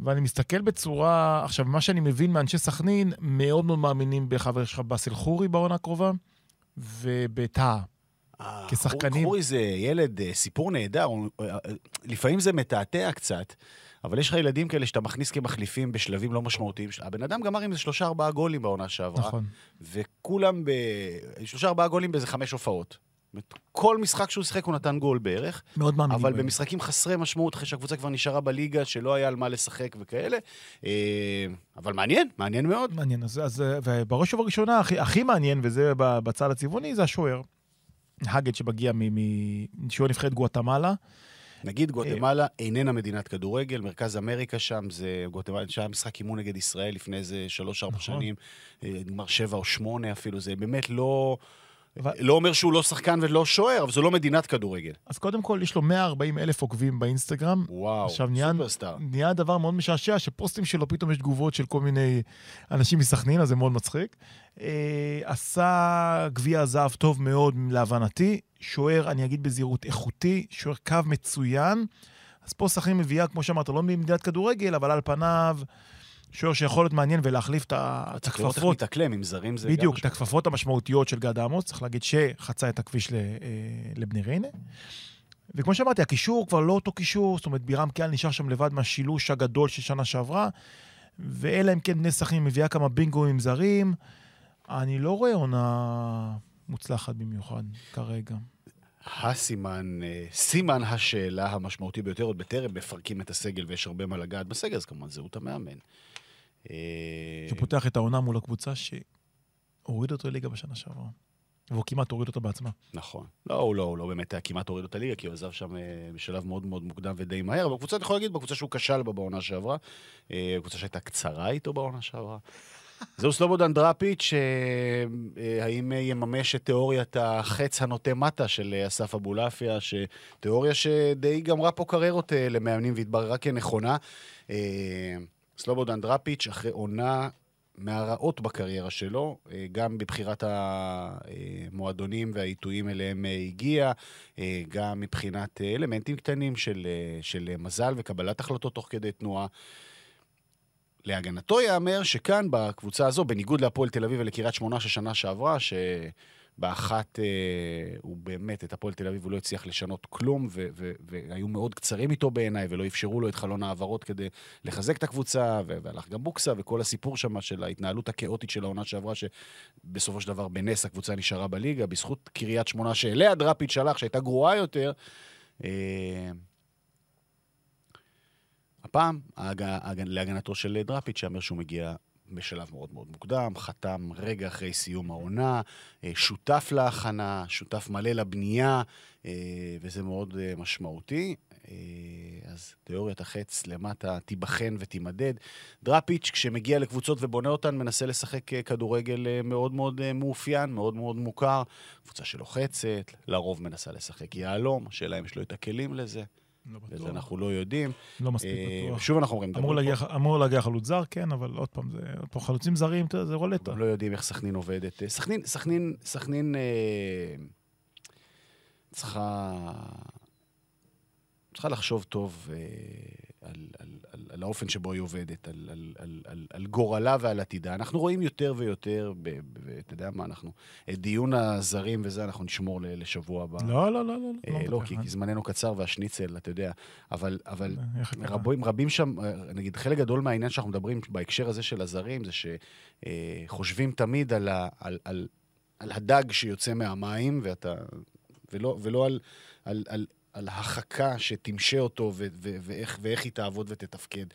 ואני מסתכל בצורה, עכשיו, מה שאני מבין מאנשי סכנין, מאוד מאוד מאמינים בחבר שלך באסל חורי בעונה הקרובה, ובטאה. אה, כשחקנים. חורי זה ילד, אה, סיפור נהדר, לפעמים זה מתעתע קצת, אבל יש לך ילדים כאלה שאתה מכניס כמחליפים בשלבים לא משמעותיים. הבן אדם גמר עם איזה שלושה ארבעה גולים בעונה שעברה, נכון. וכולם ב... שלושה ארבעה גולים באיזה חמש הופעות. כל משחק שהוא שיחק הוא נתן גול בערך, מאוד מאמינים. אבל בהם. במשחקים חסרי משמעות, אחרי שהקבוצה כבר נשארה בליגה, שלא היה על מה לשחק וכאלה. אה, אבל מעניין, מעניין מאוד. מעניין, אז, אז ובראש ובראשונה, הכי, הכי מעניין, וזה בצד הצבעוני, זה השוער. האגד שמגיע משוער נבחרת גואטמלה. נגיד גואטמלה איננה מדינת כדורגל, מרכז אמריקה שם זה גואטמלה, שהיה משחק אימון נגד ישראל לפני איזה שלוש-ארבע נכון. שנים, אה, נגמר שבע או שמונה אפילו, זה באמת לא... אבל- לא אומר שהוא לא שחקן ולא שוער, אבל זו לא מדינת כדורגל. אז קודם כל, יש לו 140 אלף עוקבים באינסטגרם. וואו, עכשיו נהיה- סופרסטאר. נהיה דבר מאוד משעשע, שפוסטים שלו פתאום יש תגובות של כל מיני אנשים מסכנין, אז זה מאוד מצחיק. אה, עשה גביע הזהב טוב מאוד להבנתי. שוער, אני אגיד בזהירות, איכותי, שוער קו מצוין. אז פה סכנין מביאה, כמו שאמרת, לא ממדינת כדורגל, אבל על פניו, שוער שיכול להיות מעניין ולהחליף את ה- את צריך לראות איך הכפפות. מתאקלם, עם זרים זה גם... בדיוק, את. הכפפות המשמעותיות של גד עמוס, צריך להגיד שחצה את הכביש אה, לבני ריינה. וכמו שאמרתי, הקישור כבר לא אותו קישור, זאת אומרת, בירם קיאל נשאר שם לבד מהשילוש הגדול של שנה שעברה, ואלא אם כן בני סכנין מביאה כמה בינגואים זרים, אני לא רואה עונה מוצלחת במיוחד כרגע. הסימן, אה, סימן השאלה המשמעותי ביותר, עוד בטרם מפרקים את הסגל ויש הרבה מה לגעת בסגל, אז כמובן זהות המאמן. אה, שפותח את העונה מול הקבוצה שהוריד אותו ליגה בשנה שעברה. והוא כמעט הוריד אותו בעצמה. נכון. לא, הוא לא, הוא לא באמת היה כמעט הוריד את הליגה, כי הוא עזב שם אה, בשלב מאוד מאוד מוקדם ודי מהר, אבל בקבוצה, אני יכול להגיד, בקבוצה שהוא כשל בה בעונה שעברה, אה, קבוצה שהייתה קצרה איתו בעונה שעברה. זהו סלובודן דראפיץ', האם יממש את תיאוריית החץ הנוטה מטה של אסף אבולעפיה, שתיאוריה שדי גמרה פה קריירות למאמנים והתבררה כנכונה. אה, סלובודן דראפיץ', אחרי עונה מהרעות בקריירה שלו, אה, גם בבחירת המועדונים והעיתויים אליהם אה, הגיע, אה, גם מבחינת אה, אלמנטים קטנים של, אה, של מזל וקבלת החלטות תוך כדי תנועה. להגנתו ייאמר שכאן, בקבוצה הזו, בניגוד להפועל תל אביב ולקריית שמונה של שנה שעברה, באחת אה, הוא באמת, את הפועל תל אביב, הוא לא הצליח לשנות כלום, ו- ו- והיו מאוד קצרים איתו בעיניי, ולא אפשרו לו את חלון ההעברות כדי לחזק את הקבוצה, ו- והלך גם בוקסה, וכל הסיפור שם של ההתנהלות הכאוטית של העונה שעברה, שבסופו של דבר בנס הקבוצה נשארה בליגה, בזכות קריית שמונה שאליה דראפיץ' שלח, שהייתה גרועה יותר. אה, הפעם, ההג... להגנתו של דראפיץ', שאומר שהוא מגיע בשלב מאוד מאוד מוקדם, חתם רגע אחרי סיום העונה, אה, שותף להכנה, שותף מלא לבנייה, אה, וזה מאוד אה, משמעותי. אז תיאוריית החץ למטה תיבחן ותימדד. דראפיץ', כשמגיע לקבוצות ובונה אותן, מנסה לשחק כדורגל מאוד מאוד מאופיין, מאוד מאוד מוכר. קבוצה שלוחצת, לרוב מנסה לשחק יהלום, השאלה אם יש לו את הכלים לזה. לא וזה בטוח. אנחנו לא יודעים. לא מספיק אה, בטוח. שוב אנחנו אומרים, אמור להגיע, אמור להגיע חלוץ זר, כן, אבל עוד פעם, זה, עוד פעם חלוצים זרים, זה רולטה. לא יודעים איך סכנין עובדת. אה, סכנין, סכנין, סכנין אה, צריכה, צריכה לחשוב טוב אה, על, על, על, על האופן שבו היא עובדת, על, על, על, על, על גורלה ועל עתידה. אנחנו רואים יותר ויותר, ואתה יודע מה, אנחנו, את דיון הזרים וזה, אנחנו נשמור ל- לשבוע הבא. לא, לא, לא, לא. אה, לא, בטוח. כי, כי זמננו קצר והשניצל, אתה יודע, אבל, אבל אה? רבים, רבים שם, אה, נגיד, חלק גדול מהעניין שאנחנו מדברים בהקשר הזה של הזרים, זה שחושבים תמיד על, ה, על, על, על הדג שיוצא מהמים, ואתה, ולא, ולא על, על, על, על החכה שתמשה אותו ו, ו, ואיך, ואיך היא תעבוד ותתפקד.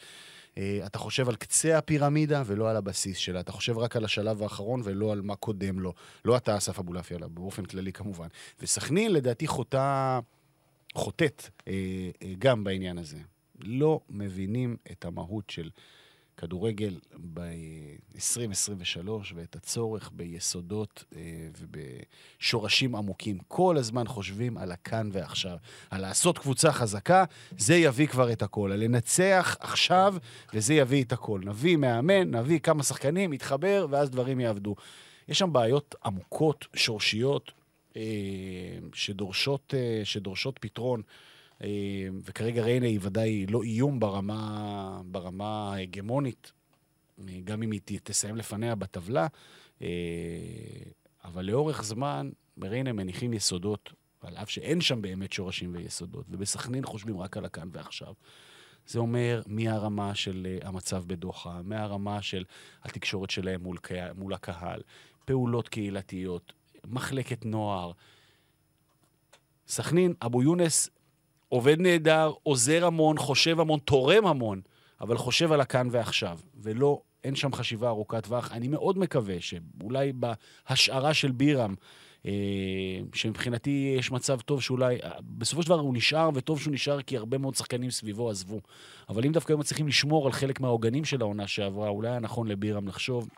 אה, אתה חושב על קצה הפירמידה ולא על הבסיס שלה. אתה חושב רק על השלב האחרון ולא על מה קודם לו. לא אתה, אסף אבולעפיה, אלא באופן כללי כמובן. וסכנין, לדעתי, חוטא... חוטאת אה, אה, גם בעניין הזה. לא מבינים את המהות של כדורגל ב-2023 ואת הצורך ביסודות אה, ובשורשים עמוקים. כל הזמן חושבים על הכאן ועכשיו, על לעשות קבוצה חזקה, זה יביא כבר את הכל. על לנצח עכשיו, וזה יביא את הכל. נביא מאמן, נביא כמה שחקנים, יתחבר, ואז דברים יעבדו. יש שם בעיות עמוקות, שורשיות, אה, שדורשות, אה, שדורשות פתרון. אה, וכרגע ריינה היא ודאי לא איום ברמה, ברמה ההגמונית, אה, גם אם היא תסיים לפניה בטבלה, אה, אבל לאורך זמן בריינה מניחים יסודות, על אף שאין שם באמת שורשים ויסודות, ובסכנין חושבים רק על הכאן ועכשיו. זה אומר מהרמה של המצב בדוחה, מהרמה של התקשורת שלהם מול, מול הקהל, פעולות קהילתיות, מחלקת נוער. סכנין, אבו יונס עובד נהדר, עוזר המון, חושב המון, תורם המון, אבל חושב על הכאן ועכשיו, ולא, אין שם חשיבה ארוכת טווח. אני מאוד מקווה שאולי בהשערה של בירם, אה, שמבחינתי יש מצב טוב שאולי, בסופו של דבר הוא נשאר, וטוב שהוא נשאר כי הרבה מאוד שחקנים סביבו עזבו. אבל אם דווקא היו מצליחים לשמור על חלק מהעוגנים של העונה שעברה, אולי היה נכון לבירם לחשוב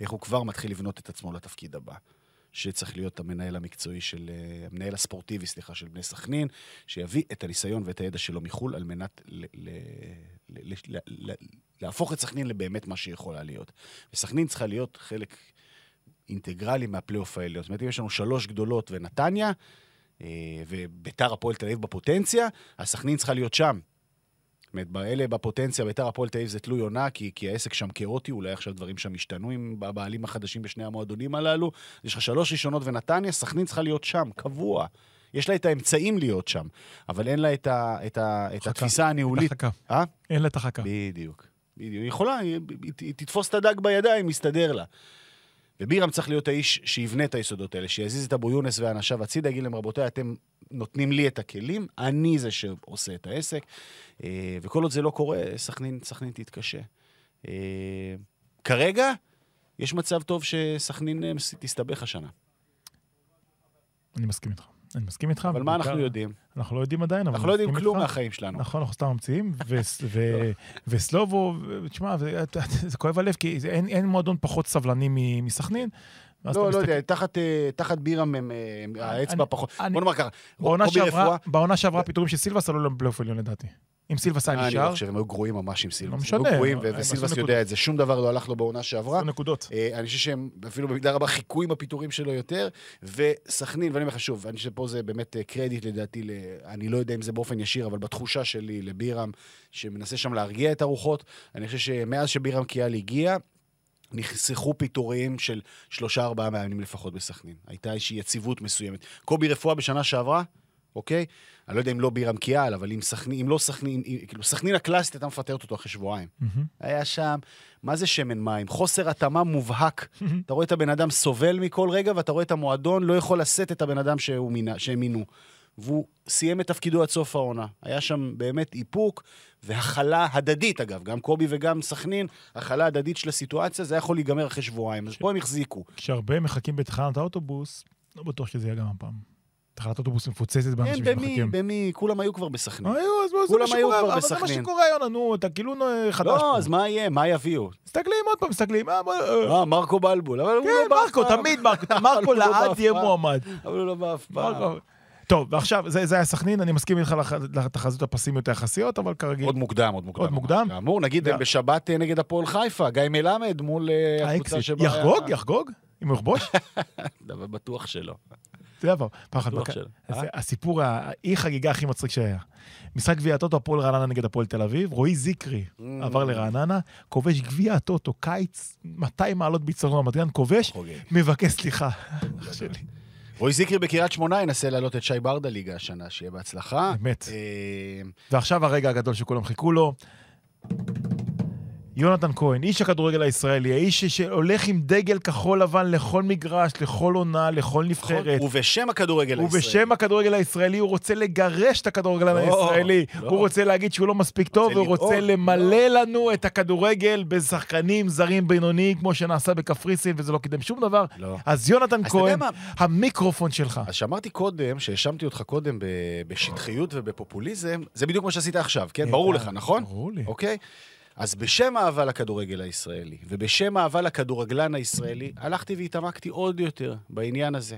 איך הוא כבר מתחיל לבנות את עצמו לתפקיד הבא. שצריך להיות המנהל המקצועי של, אה, המנהל הספורטיבי, סליחה, של בני סכנין, שיביא את הניסיון ואת הידע שלו מחו"ל על מנת ל, ל, ל, ל, ל, להפוך את סכנין לבאמת מה שהיא יכולה להיות. וסכנין צריכה להיות חלק אינטגרלי מהפלייאוף העליון. זאת אומרת, אם יש לנו שלוש גדולות ונתניה, אה, וביתר הפועל תל אביב בפוטנציה, אז סכנין צריכה להיות שם. זאת אומרת, אלה בפוטנציה, ביתר הפועל תל אביב זה תלוי עונה, כי, כי העסק שם כאוטי, אולי עכשיו דברים שם השתנו עם הבעלים החדשים בשני המועדונים הללו. יש לך שלוש ראשונות ונתניה, סכנין צריכה להיות שם, קבוע. יש לה את האמצעים להיות שם, אבל אין לה את, ה, את, ה, את. התפיסה הניהולית. החכה. אה? אין לה את החכה. בדיוק. בדיוק. היא יכולה, היא, היא, היא תתפוס את הדג בידיים, יסתדר לה. ובירם צריך להיות האיש שיבנה את היסודות האלה, שיזיז את אבו יונס ואנשיו הצידה, יגיד להם, רבותיי, אתם נותנים לי את הכלים, אני זה שעושה את העסק. אה, וכל עוד זה לא קורה, סכנין, סכנין תתקשה. אה, כרגע, יש מצב טוב שסכנין אה, תסתבך השנה. אני מסכים איתך. אני מסכים איתך. אבל מה אנחנו יודעים? אנחנו לא יודעים עדיין, אבל... אנחנו לא יודעים כלום. מהחיים שלנו. נכון, אנחנו סתם ממציאים, ו- וסלובו, תשמע, זה- כואב הלב, כי אין מועדון פחות סבלני מסכנין. לא, לא יודע, תחת, אה, בירם האצבע פחות. בוא נאמר ככה, בעונה שעברה- פיטורים של סילבס עלו לפלייאוף עליון לדעתי. אם סילבס היה אה, אני לא נשאר, חושב, הם היו גרועים ממש עם סילבס. לא הם משנה, היו גרועים, הם ו- עשו וסילבס. יודע את זה. שום דבר לא הלך לו בעונה שעברה. נקודות. אה, אני חושב שהם אפילו במידה רבה חיכו עם הפיטורים שלו יותר, וסכנין, ואני אומר לך שוב, אני חושב שפה זה באמת אה, קרדיט לדעתי. אני לא יודע אם זה באופן ישיר, אבל בתחושה שלי לבירם, שמנסה שם להרגיע את הרוחות, אני חושב שמאז שבירם קיאל הגיע, נחסכו פיטורים של שלושה, ארבעה מאמנים לפחות בסכנין. הייתה איזושהי יציבות מסוימת. קובי רפואה בשנה שעברה, אוקיי? אני לא יודע אם לא בירם קיאל, אבל אם סכנין, אם לא סכנין, כאילו, סכנין הקלאסית הייתה מפטרת אותו אחרי שבועיים. מהמם. היה שם, מה זה שמן מים? חוסר התאמה מובהק. אתה רואה את הבן אדם סובל מכל רגע, ואתה רואה את המועדון לא יכול לשאת את הבן אדם מינה, שהם מינו. והוא סיים את תפקידו עד סוף העונה. היה שם באמת איפוק והכלה הדדית, אגב. גם קובי וגם סכנין, הכלה הדדית של הסיטואציה, זה היה יכול להיגמר אחרי שבועיים. אז פה הם החזיקו. כשהרבה מחכים בתחנת האוטובוס, לא בטוח שזה יהיה גם הפעם. תחנת אוטובוס מפוצצת כן, באנשים במי, שמחכים. במי, כולם היו כבר בסכנין. היו, אז זה כולם מה שקורה, אבל זה מה. שקורה, יונה, נו, אתה כאילו אה, חדש לא. אז מה יהיה? מה יביאו? מסתכלים עוד פעם, מסתכלים, אה, אה, אה, מרקו בלבול, אבל הוא כן, לא בא אף מרקו, פעם. תמיד מרקו, מרקו הוא לא לעד יהיה. מועמד. אבל הוא לא בא אף פעם. מרקו. טוב, ועכשיו, זה זה היה סכנין, אני מסכים איתך לתחזיות הפסימיות היחסיות, אבל כרגיל, עוד מוקדם, עוד מוקדם. עוד מוקדם? כאמור, נגיד. בשבת אה, נגד הפועל חיפה, גיא מלמד מול אה, הקבוצה. שבה... יחגוג? יחגוג? אם הוא יכבוש? בטוח שלא. זה עבר. פעם אחת. אה? זה הסיפור, האי חגיגה הכי מצחיק שהיה. משחק גביע הטוטו, הפועל רעננה נגד הפועל תל אביב, רועי זיקרי Mm. עבר לרעננה, כובש גביע הטוטו, קיץ, 200 מעלות ביצרון רמת גן, כובש. מבקש סליחה. אח שלי. רועי זיקרי בקריית שמונה ינסה להעלות את שי ברדה ליגה השנה, שיהיה בהצלחה. אמת. אה, ועכשיו הרגע הגדול שכולם חיכו לו. יונתן כהן, איש הכדורגל הישראלי, האיש שהולך עם דגל כחול לבן לכל מגרש, לכל עונה, לכל נבחרת. ובשם הכדורגל הישראלי. ובשם הכדורגל הישראלי הוא רוצה לגרש את הכדורגלן לא, הישראלי. לא. הוא רוצה להגיד שהוא לא מספיק טוב, לדאוג, רוצה לא. למלא לנו את הכדורגל בשחקנים זרים בינוניים, כמו שנעשה בקפריסין, וזה לא קידם שום דבר. לא. אז יונתן כהן? המיקרופון שלך. אז שאמרתי קודם, שהאשמתי אותך קודם בשטחיות ובפופוליזם, זה בדיוק מה שעשית עכשיו, כן? ברור לך, נכון? ברור לי. אוקיי? אז בשם אהבה לכדורגל הישראלי, ובשם אהבה לכדורגלן הישראלי, הלכתי והתעמקתי עוד יותר בעניין הזה.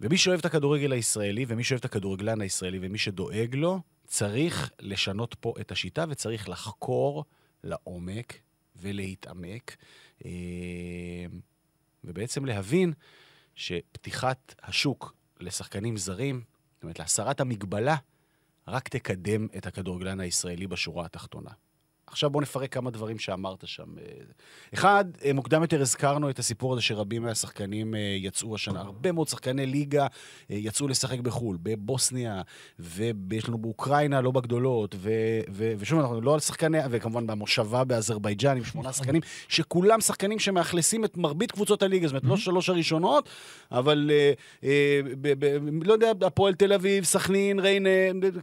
ומי שאוהב את הכדורגל הישראלי, ומי שאוהב את הכדורגלן הישראלי, ומי שדואג לו, צריך לשנות פה את השיטה, וצריך לחקור לעומק ולהתעמק, אה, ובעצם להבין שפתיחת השוק לשחקנים זרים, זאת אומרת, להסרת המגבלה, רק תקדם את הכדורגלן הישראלי בשורה התחתונה. עכשיו בואו נפרק כמה דברים שאמרת שם. אחד, אה, מוקדם יותר הזכרנו את הסיפור הזה שרבים מהשחקנים אה, יצאו השנה. הרבה מאוד שחקני ליגה אה, יצאו לשחק בחו"ל, בבוסניה, ויש לנו באוקראינה, לא בגדולות, ו, ו, ושוב, אנחנו לא על שחקני, וכמובן במושבה באזרבייג'אן עם שמונה שחקנים, שכולם שחקנים שמאכלסים את מרבית קבוצות הליגה, זאת אומרת, לא שלוש הראשונות, אבל לא יודע, הפועל תל אביב, סכנין, ריינה,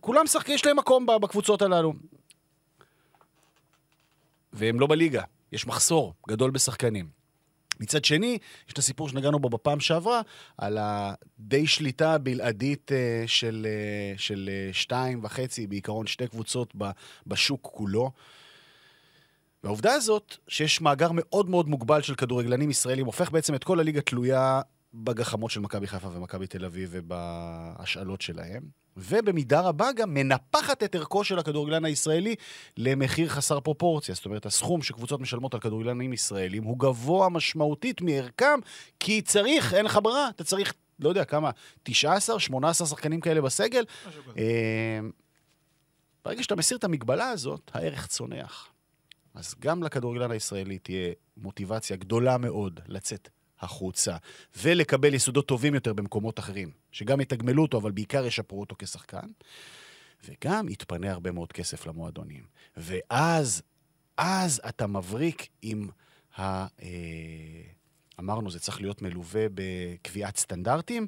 כולם שחקנים, יש להם מקום בקבוצות הללו. והם לא בליגה. יש מחסור גדול בשחקנים. מצד שני, יש את הסיפור שנגענו בו בפעם שעברה, על הדי שליטה הבלעדית אה, של, אה, של אה, שתיים וחצי, בעיקרון שתי קבוצות בשוק כולו. והעובדה הזאת, שיש מאגר מאוד מאוד מוגבל של כדורגלנים ישראלים, הופך בעצם את כל הליגה תלויה בגחמות של מכבי חיפה ומכבי תל אביב ובהשאלות שלהם, ובמידה רבה גם מנפחת את ערכו של הכדורגלן הישראלי למחיר חסר פרופורציה. זאת אומרת, הסכום שקבוצות משלמות על כדורגלנים ישראלים הוא גבוה משמעותית מערכם, כי צריך, אין לך ברירה, אתה צריך, לא יודע כמה, 19, 18 שחקנים כאלה בסגל. אה, ברגע שאתה מסיר את המגבלה הזאת, הערך צונח. אז גם לכדורגלן הישראלי תהיה מוטיבציה גדולה מאוד לצאת החוצה ולקבל יסודות טובים יותר במקומות אחרים, שגם יתגמלו אותו, אבל בעיקר ישפרו אותו כשחקן, וגם יתפנה הרבה מאוד כסף למועדונים. ואז, אז אתה מבריק עם ה... אה, אמרנו, זה צריך להיות מלווה בקביעת סטנדרטים.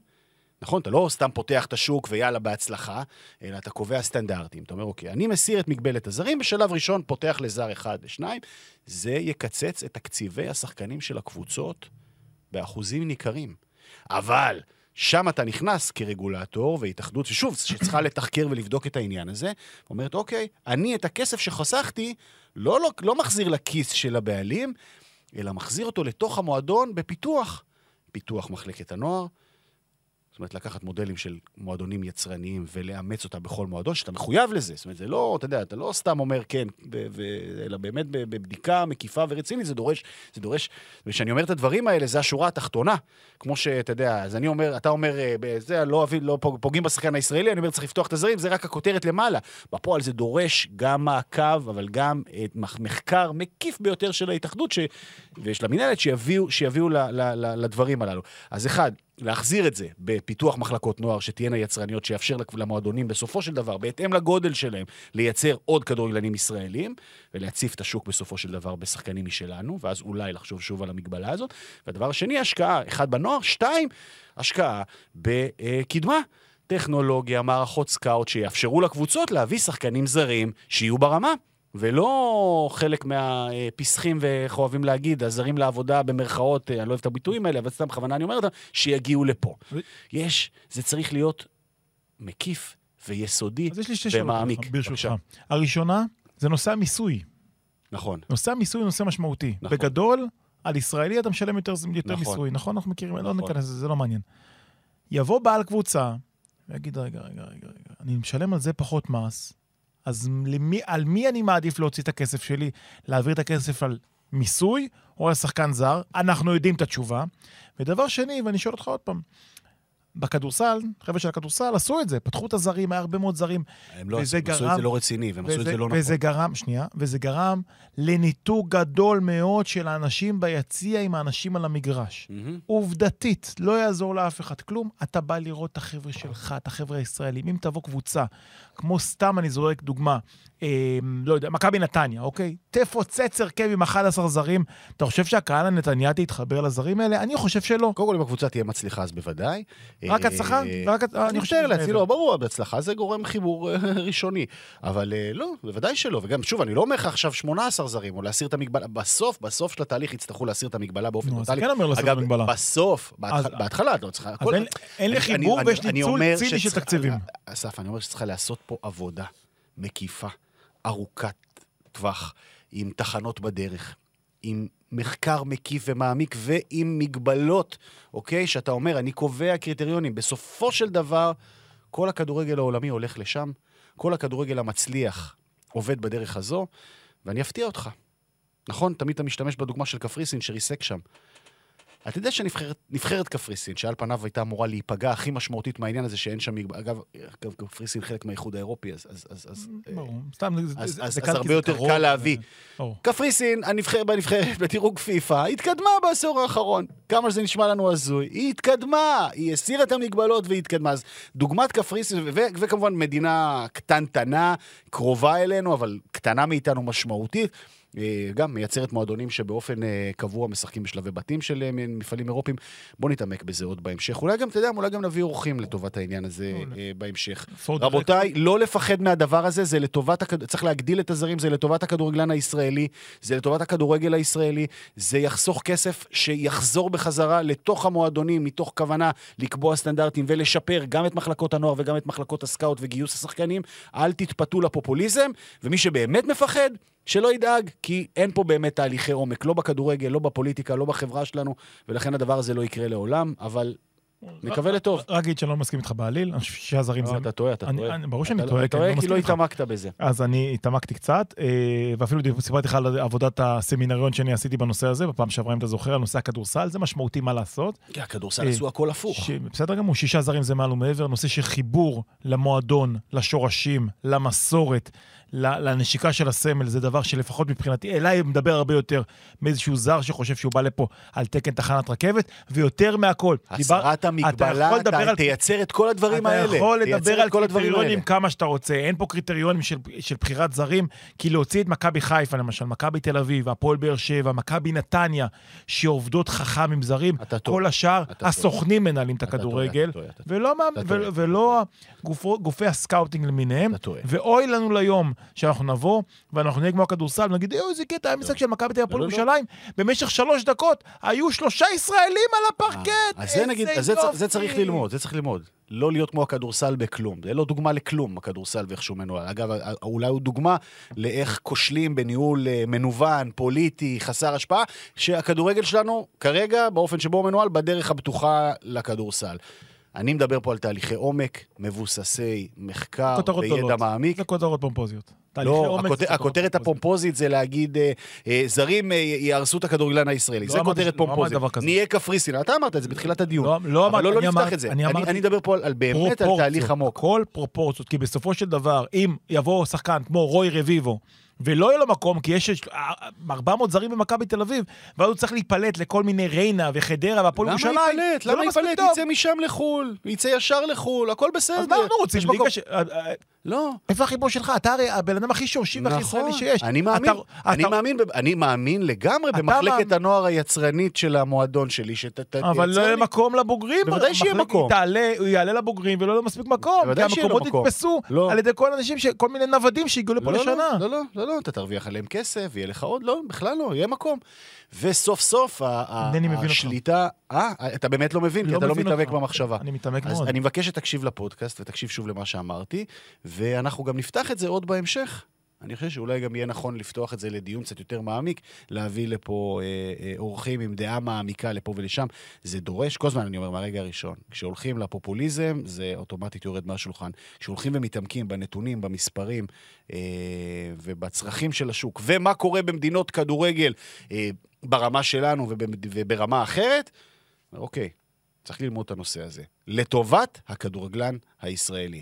נכון, אתה לא סתם פותח את השוק ויאללה, בהצלחה, אלא אתה קובע סטנדרטים. אתה אומר, אוקיי, אני מסיר את מגבלת הזרים, בשלב ראשון פותח לזר אחד ושניים, זה יקצץ את תקציבי השחקנים של הקבוצות באחוזים ניכרים. אבל שם אתה נכנס כרגולטור והתאחדות, ששוב, שצריכה לתחקר ולבדוק את העניין הזה, אומרת, אוקיי, אני את הכסף שחסכתי לא, לא, לא מחזיר לכיס של הבעלים, אלא מחזיר אותו לתוך המועדון בפיתוח. פיתוח מחלקת הנוער, זאת אומרת, לקחת מודלים של מועדונים יצרניים ולאמץ אותם בכל מועדון, שאתה מחויב לזה. זאת אומרת, זה לא, אתה יודע, אתה לא סתם אומר כן, ב- ו- אלא באמת ב- בבדיקה מקיפה ורצינית, זה דורש, זה דורש, וכשאני אומר את הדברים האלה, זה השורה התחתונה. כמו שאתה יודע, אז אני אומר, אתה אומר, אה, ב- זה, לא, לא פוג- פוגעים בשחקן הישראלי, אני אומר, צריך לפתוח את הזרים, זה רק הכותרת למעלה. בפועל זה דורש גם מעקב, אבל גם מח- מחקר מקיף ביותר של ההתאחדות ש... ושל המינהלת, שיביאו, שיביאו ל- ל- ל- לדברים הללו. אז אחד, להחזיר את זה בפיתוח מחלקות נוער שתהיינה יצרניות, שיאפשר למועדונים בסופו של דבר, בהתאם לגודל שלהם, לייצר עוד כדורגלנים ישראלים, ולהציף את השוק בסופו של דבר בשחקנים משלנו, ואז אולי לחשוב שוב על המגבלה הזאת. והדבר השני, השקעה, אחד בנוער, שתיים, השקעה בקדמה. טכנולוגיה, מערכות סקאוט שיאפשרו לקבוצות להביא שחקנים זרים שיהיו ברמה. ולא חלק מהפסחים, ואיך אוהבים להגיד, הזרים לעבודה במרכאות, אני לא אוהב את הביטויים האלה, אבל סתם בכוונה אני אומר אותם, שיגיעו לפה. יש, זה צריך להיות מקיף ויסודי אז יש לי שתי שאלות, ומעמיק. ברשותך. הראשונה, זה נושא המיסוי. נכון. נושא המיסוי הוא נושא משמעותי. נכון. בגדול, על ישראלי אתה משלם יותר, יותר נכון. מיסוי, נכון? אנחנו מכירים, לא נכון. ניכנס לזה, זה לא מעניין. יבוא בעל קבוצה ויגיד, רגע, רגע, רגע, רגע, אני משלם על זה פחות מס, אז למי, על מי אני מעדיף להוציא את הכסף שלי? להעביר את הכסף על מיסוי או על שחקן זר? אנחנו יודעים את התשובה. ודבר שני, ואני שואל אותך עוד פעם, בכדורסל, חבר'ה של הכדורסל עשו את זה, פתחו את הזרים, היה הרבה מאוד זרים. הם לא וזה עשו, עשו את גרם- זה לא רציני, והם עשו את וזה, זה לא נכון. וזה גרם, שנייה, וזה גרם לניתוק גדול מאוד של האנשים ביציע עם האנשים על המגרש. מהמם. עובדתית, לא יעזור לאף אחד כלום, אתה בא לראות את החבר'ה שלך, את החבר'ה הישראלים. אם תבוא קבוצה, כמו סתם אני זורק דוגמה, אה, לא יודע, מכבי נתניה, אוקיי? תפוצץ הרכב עם 11 זרים, אתה חושב שהקהל הנתניאתי יתחבר לזרים האלה? אני חושב שלא. קודם כל, אם הקבוצה תהיה מצליחה, אז בוודאי. רק אה, הצלחה? רק הצ- אני חושב מעבר. לא, ברור, בהצלחה זה גורם חיבור אה, ראשוני. אבל אה, לא, בוודאי שלא. וגם, שוב, אני לא אומר לך עכשיו 18 זרים, או להסיר את המגבלה. בסוף, בסוף של התהליך יצטרכו להסיר את המגבלה באופן טוטאלי. כן אומר לעשות אגב, מגבלה. בסוף, בהתחלה, את לא צריכה... אין- לי אני- חיבור ויש ניצול אומר ציני של תקציבים. אסף, אני אומר שצריכה להיעשות פה עבודה מקיפה, ארוכת טווח, עם תחנות בדרך, עם מחקר מקיף ומעמיק ועם מגבלות, אוקיי? שאתה אומר, אני קובע קריטריונים. בסופו של דבר, כל הכדורגל העולמי הולך לשם, כל הכדורגל המצליח עובד בדרך הזו, ואני אפתיע אותך. נכון, תמיד אתה משתמש בדוגמה של קפריסין שריסק שם. אתה יודע שנבחרת קפריסין, שעל פניו הייתה אמורה להיפגע הכי משמעותית מהעניין הזה, שאין שם... אגב, אגב, קפריסין חלק מהאיחוד האירופי, אז... אז, אז, אז ברור, סתם, אז- הרבה יותר קל להביא. ברור. קפריסין, הנבחרת בנבחרת בדירוג פיפא, התקדמה בעשור האחרון. כמה שזה נשמע לנו הזוי, היא התקדמה, היא הסירה את המגבלות והיא התקדמה. אז דוגמת קפריסין, וכמובן מדינה קטנטנה, קרובה אלינו, אבל קטנה מאיתנו משמעותית. אה, גם מייצרת מועדונים שבאופן אה, קבוע משחקים בשלבי בתים של אה, מפעלים אירופיים. בוא נתעמק בזה עוד בהמשך. אולי גם, אתה יודע, אולי גם נביא אורחים לטובת העניין הזה בהמשך. רבותיי, לא לפחד מהדבר הזה, זה לטובת, הכד... צריך להגדיל את הזרים, זה לטובת הכדורגלן הישראלי, זה לטובת הכדורגל הישראלי, זה יחסוך כסף שיחזור בחזרה לתוך המועדונים, מתוך כוונה לקבוע סטנדרטים ולשפר גם את מחלקות הנוער וגם את מחלקות הסקאוט וגיוס השחקנים. אל תתפתו לפופוליזם, ומי שבאמת מפחד, שלא ידאג, כי אין פה באמת תהליכי עומק, לא בכדורגל, לא בפוליטיקה, לא בחברה שלנו, ולכן הדבר הזה לא יקרה לעולם, אבל נקווה לטוב. רק אגיד שאני לא מסכים איתך בעליל, אני חושב שישה זרים זה... לא, אתה טועה, אתה טועה. ברור שאני אתה- טועה, אתה כי אני טועה לא כי לא. התעמקת בזה. אז אני התעמקתי קצת, אה, ואפילו סיפרתי לך על עבודת הסמינריון שאני עשיתי בנושא הזה, בפעם שעברה, אם אתה זוכר, על נושא הכדורסל, זה משמעותי מה לעשות. כי הכדורסל אה, עשו הכל הפוך. בסדר גמור, שישה זרים זה מעל ומעבר, נושא של חיבור למועדון, לשורשים, למסורת, ל- לנשיקה של הסמל, זה דבר שלפחות מבחינתי, אליי מדבר הרבה יותר מאיזשהו זר שחושב שהוא בא לפה על תקן תחנת רכבת, ויותר מהכל. הסרת אתה המגבלה, לדבר אתה על- תייצר את כל הדברים האלה. אתה יכול לדבר על קריטריונים. כמה שאתה רוצה, אין פה קריטריונים של, של בחירת זרים, כי להוציא את מכבי חיפה, למשל, מכבי תל אביב, הפועל באר שבע, מכבי נתניה, שעובדות חכם עם זרים, אתה. כל השאר, אתה טועה. הסוכנים מנהלים את אתה הכדורגל, אתה אתה. ולא, מה- אתה טועה. ו- ולא גופו- גופי ה scouting למיניהם. אתה. ואוי לנו ליום שאנחנו נבוא ואנחנו נהיה כמו הכדורסל ונגיד, אוי, איזה קטע, היה משחק של מכבי תל אביב לא, לא, ירושלים, במשך שלוש דקות היו שלושה ישראלים על הפרקט, אז זה נגיד, אז זה, צריך ללמוד, זה צריך ללמוד. לא להיות כמו הכדורסל בכלום. זה לא דוגמה לכלום, הכדורסל ואיך שהוא מנוהל. אגב, אולי הוא דוגמה לאיך כושלים בניהול אה, מנוון, פוליטי, חסר השפעה, שהכדורגל שלנו, כרגע, באופן שבו הוא מנוהל, בדרך הבטוחה לכדורסל. אני מדבר פה על תהליכי עומק, מבוססי מחקר וידע גדולות. מעמיק. זה כותרות פומפוזיות. לא, הכותר, הכותרת. הפומפוזית זה להגיד, אה, אה, זרים אה, יהרסו את הכדורגלן הישראלי. לא זה כותרת לא פומפוזית. כזה. נהיה קפריסין. אתה אמרת את זה בתחילת הדיון. לא, לא אבל אמרתי, לא, לא אני נפתח אמרתי- את זה. אני אני, אני מדבר פה על, על באמת על תהליך עמוק. הכל פרופורציות, כי בסופו של דבר, אם יבוא שחקן כמו רוי רביבו, ולא יהיה לו מקום, כי יש 400 זרים במכבי תל אביב, ואז הוא צריך להיפלט לכל מיני ריינה וחדרה והפועל למה ירושלים? זה למה לא מספיק ייפלט? טוב. יצא משם לחו"ל, יצא ישר לחו"ל, הכל בסדר. אז מה אנחנו רוצים? ליגה ש... אה, אה, לא. איפה החיבור שלך? אתה הרי הבן אדם הכי שורשי והכי ישראלי שיש. נכון. אני מאמין, אתה- אני אתה- מאמין, ב- אני מאמין לגמרי במחלקת. הנוער היצרנית של המועדון שלי, שתייצר אבל לא יהיה מקום לבוגרים. בוודאי שיהיה מקום. הוא יעלה לבוגרים ולא יהיה מספיק מקום. בוודאי כי שיהיה לו המקומות מקום. נתפסו לא. על ידי כל מיני נוודים שהגיעו לפה לא, לשנה. לא, לא, לא, לא, אתה תרוויח עליהם כסף, יהיה לך עוד, לא, בכלל לא, יהיה מקום. וסוף סוף. השליטה, אה, אתה באמת לא מבין, כי אתה לא מתאבק. במחשבה. אני מתעמק אז מאוד. אני מבקש שתקשיב לפודקאסט ותקשיב שוב למה שאמרתי, ואנחנו גם נפתח את זה עוד בהמשך. אני חושב שאולי גם יהיה נכון לפתוח את זה לדיון קצת יותר מעמיק, להביא לפה אה, אה, אורחים עם דעה מעמיקה לפה ולשם. זה דורש, כל הזמן אני אומר מהרגע הראשון, כשהולכים לפופוליזם, זה אוטומטית יורד מהשולחן. כשהולכים ומתעמקים בנתונים, במספרים אה, ובצרכים של השוק, ומה קורה במדינות כדורגל אה, ברמה שלנו וברמה אחרת, אוקיי, צריך ללמוד את הנושא הזה. לטובת הכדורגלן הישראלי.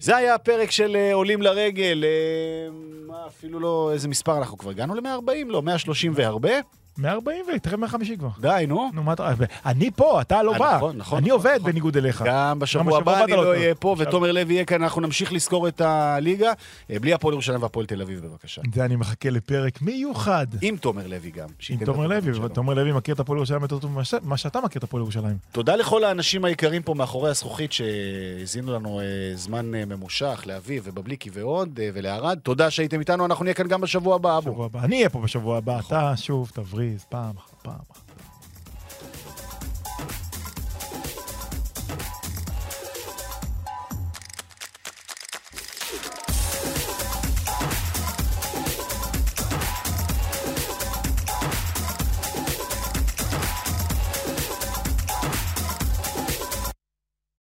זה היה הפרק של אה, עולים לרגל, אה, אפילו לא, איזה מספר אנחנו כבר הגענו ל-140? לא, 130 והרבה? 140 ותראה 150 כבר. די, נו. נו, מה אתה... אני פה, אתה לא אה, בא. נכון, נכון, אני נכון, עובד נכון. בניגוד אליך. גם בשבוע הבא אני לא לא. אהיה פה, ותומר לוי יהיה כאן, אנחנו נמשיך לזכור את הליגה. אה, בלי הפועל ירושלים והפועל תל אביב, בבקשה. זה אני מחכה לפרק מיוחד. עם תומר לוי גם. עם תומר לוי. ותומר לוי מכיר את הפועל ירושלים יותר טוב ממה שאתה מכיר את הפועל ירושלים. תודה לכל האנשים היקרים פה מאחורי הזכוכית שהזינו לנו אה, זמן ממושך, לאביב ובבליקי ועוד, ולערד. תודה שהייתם איתנו, אנחנו נהיה כאן גם בשבוע הבא, אבו. אני אהיה פה בשבוע הבא, אתה שוב תבריז פעם אחר פעם.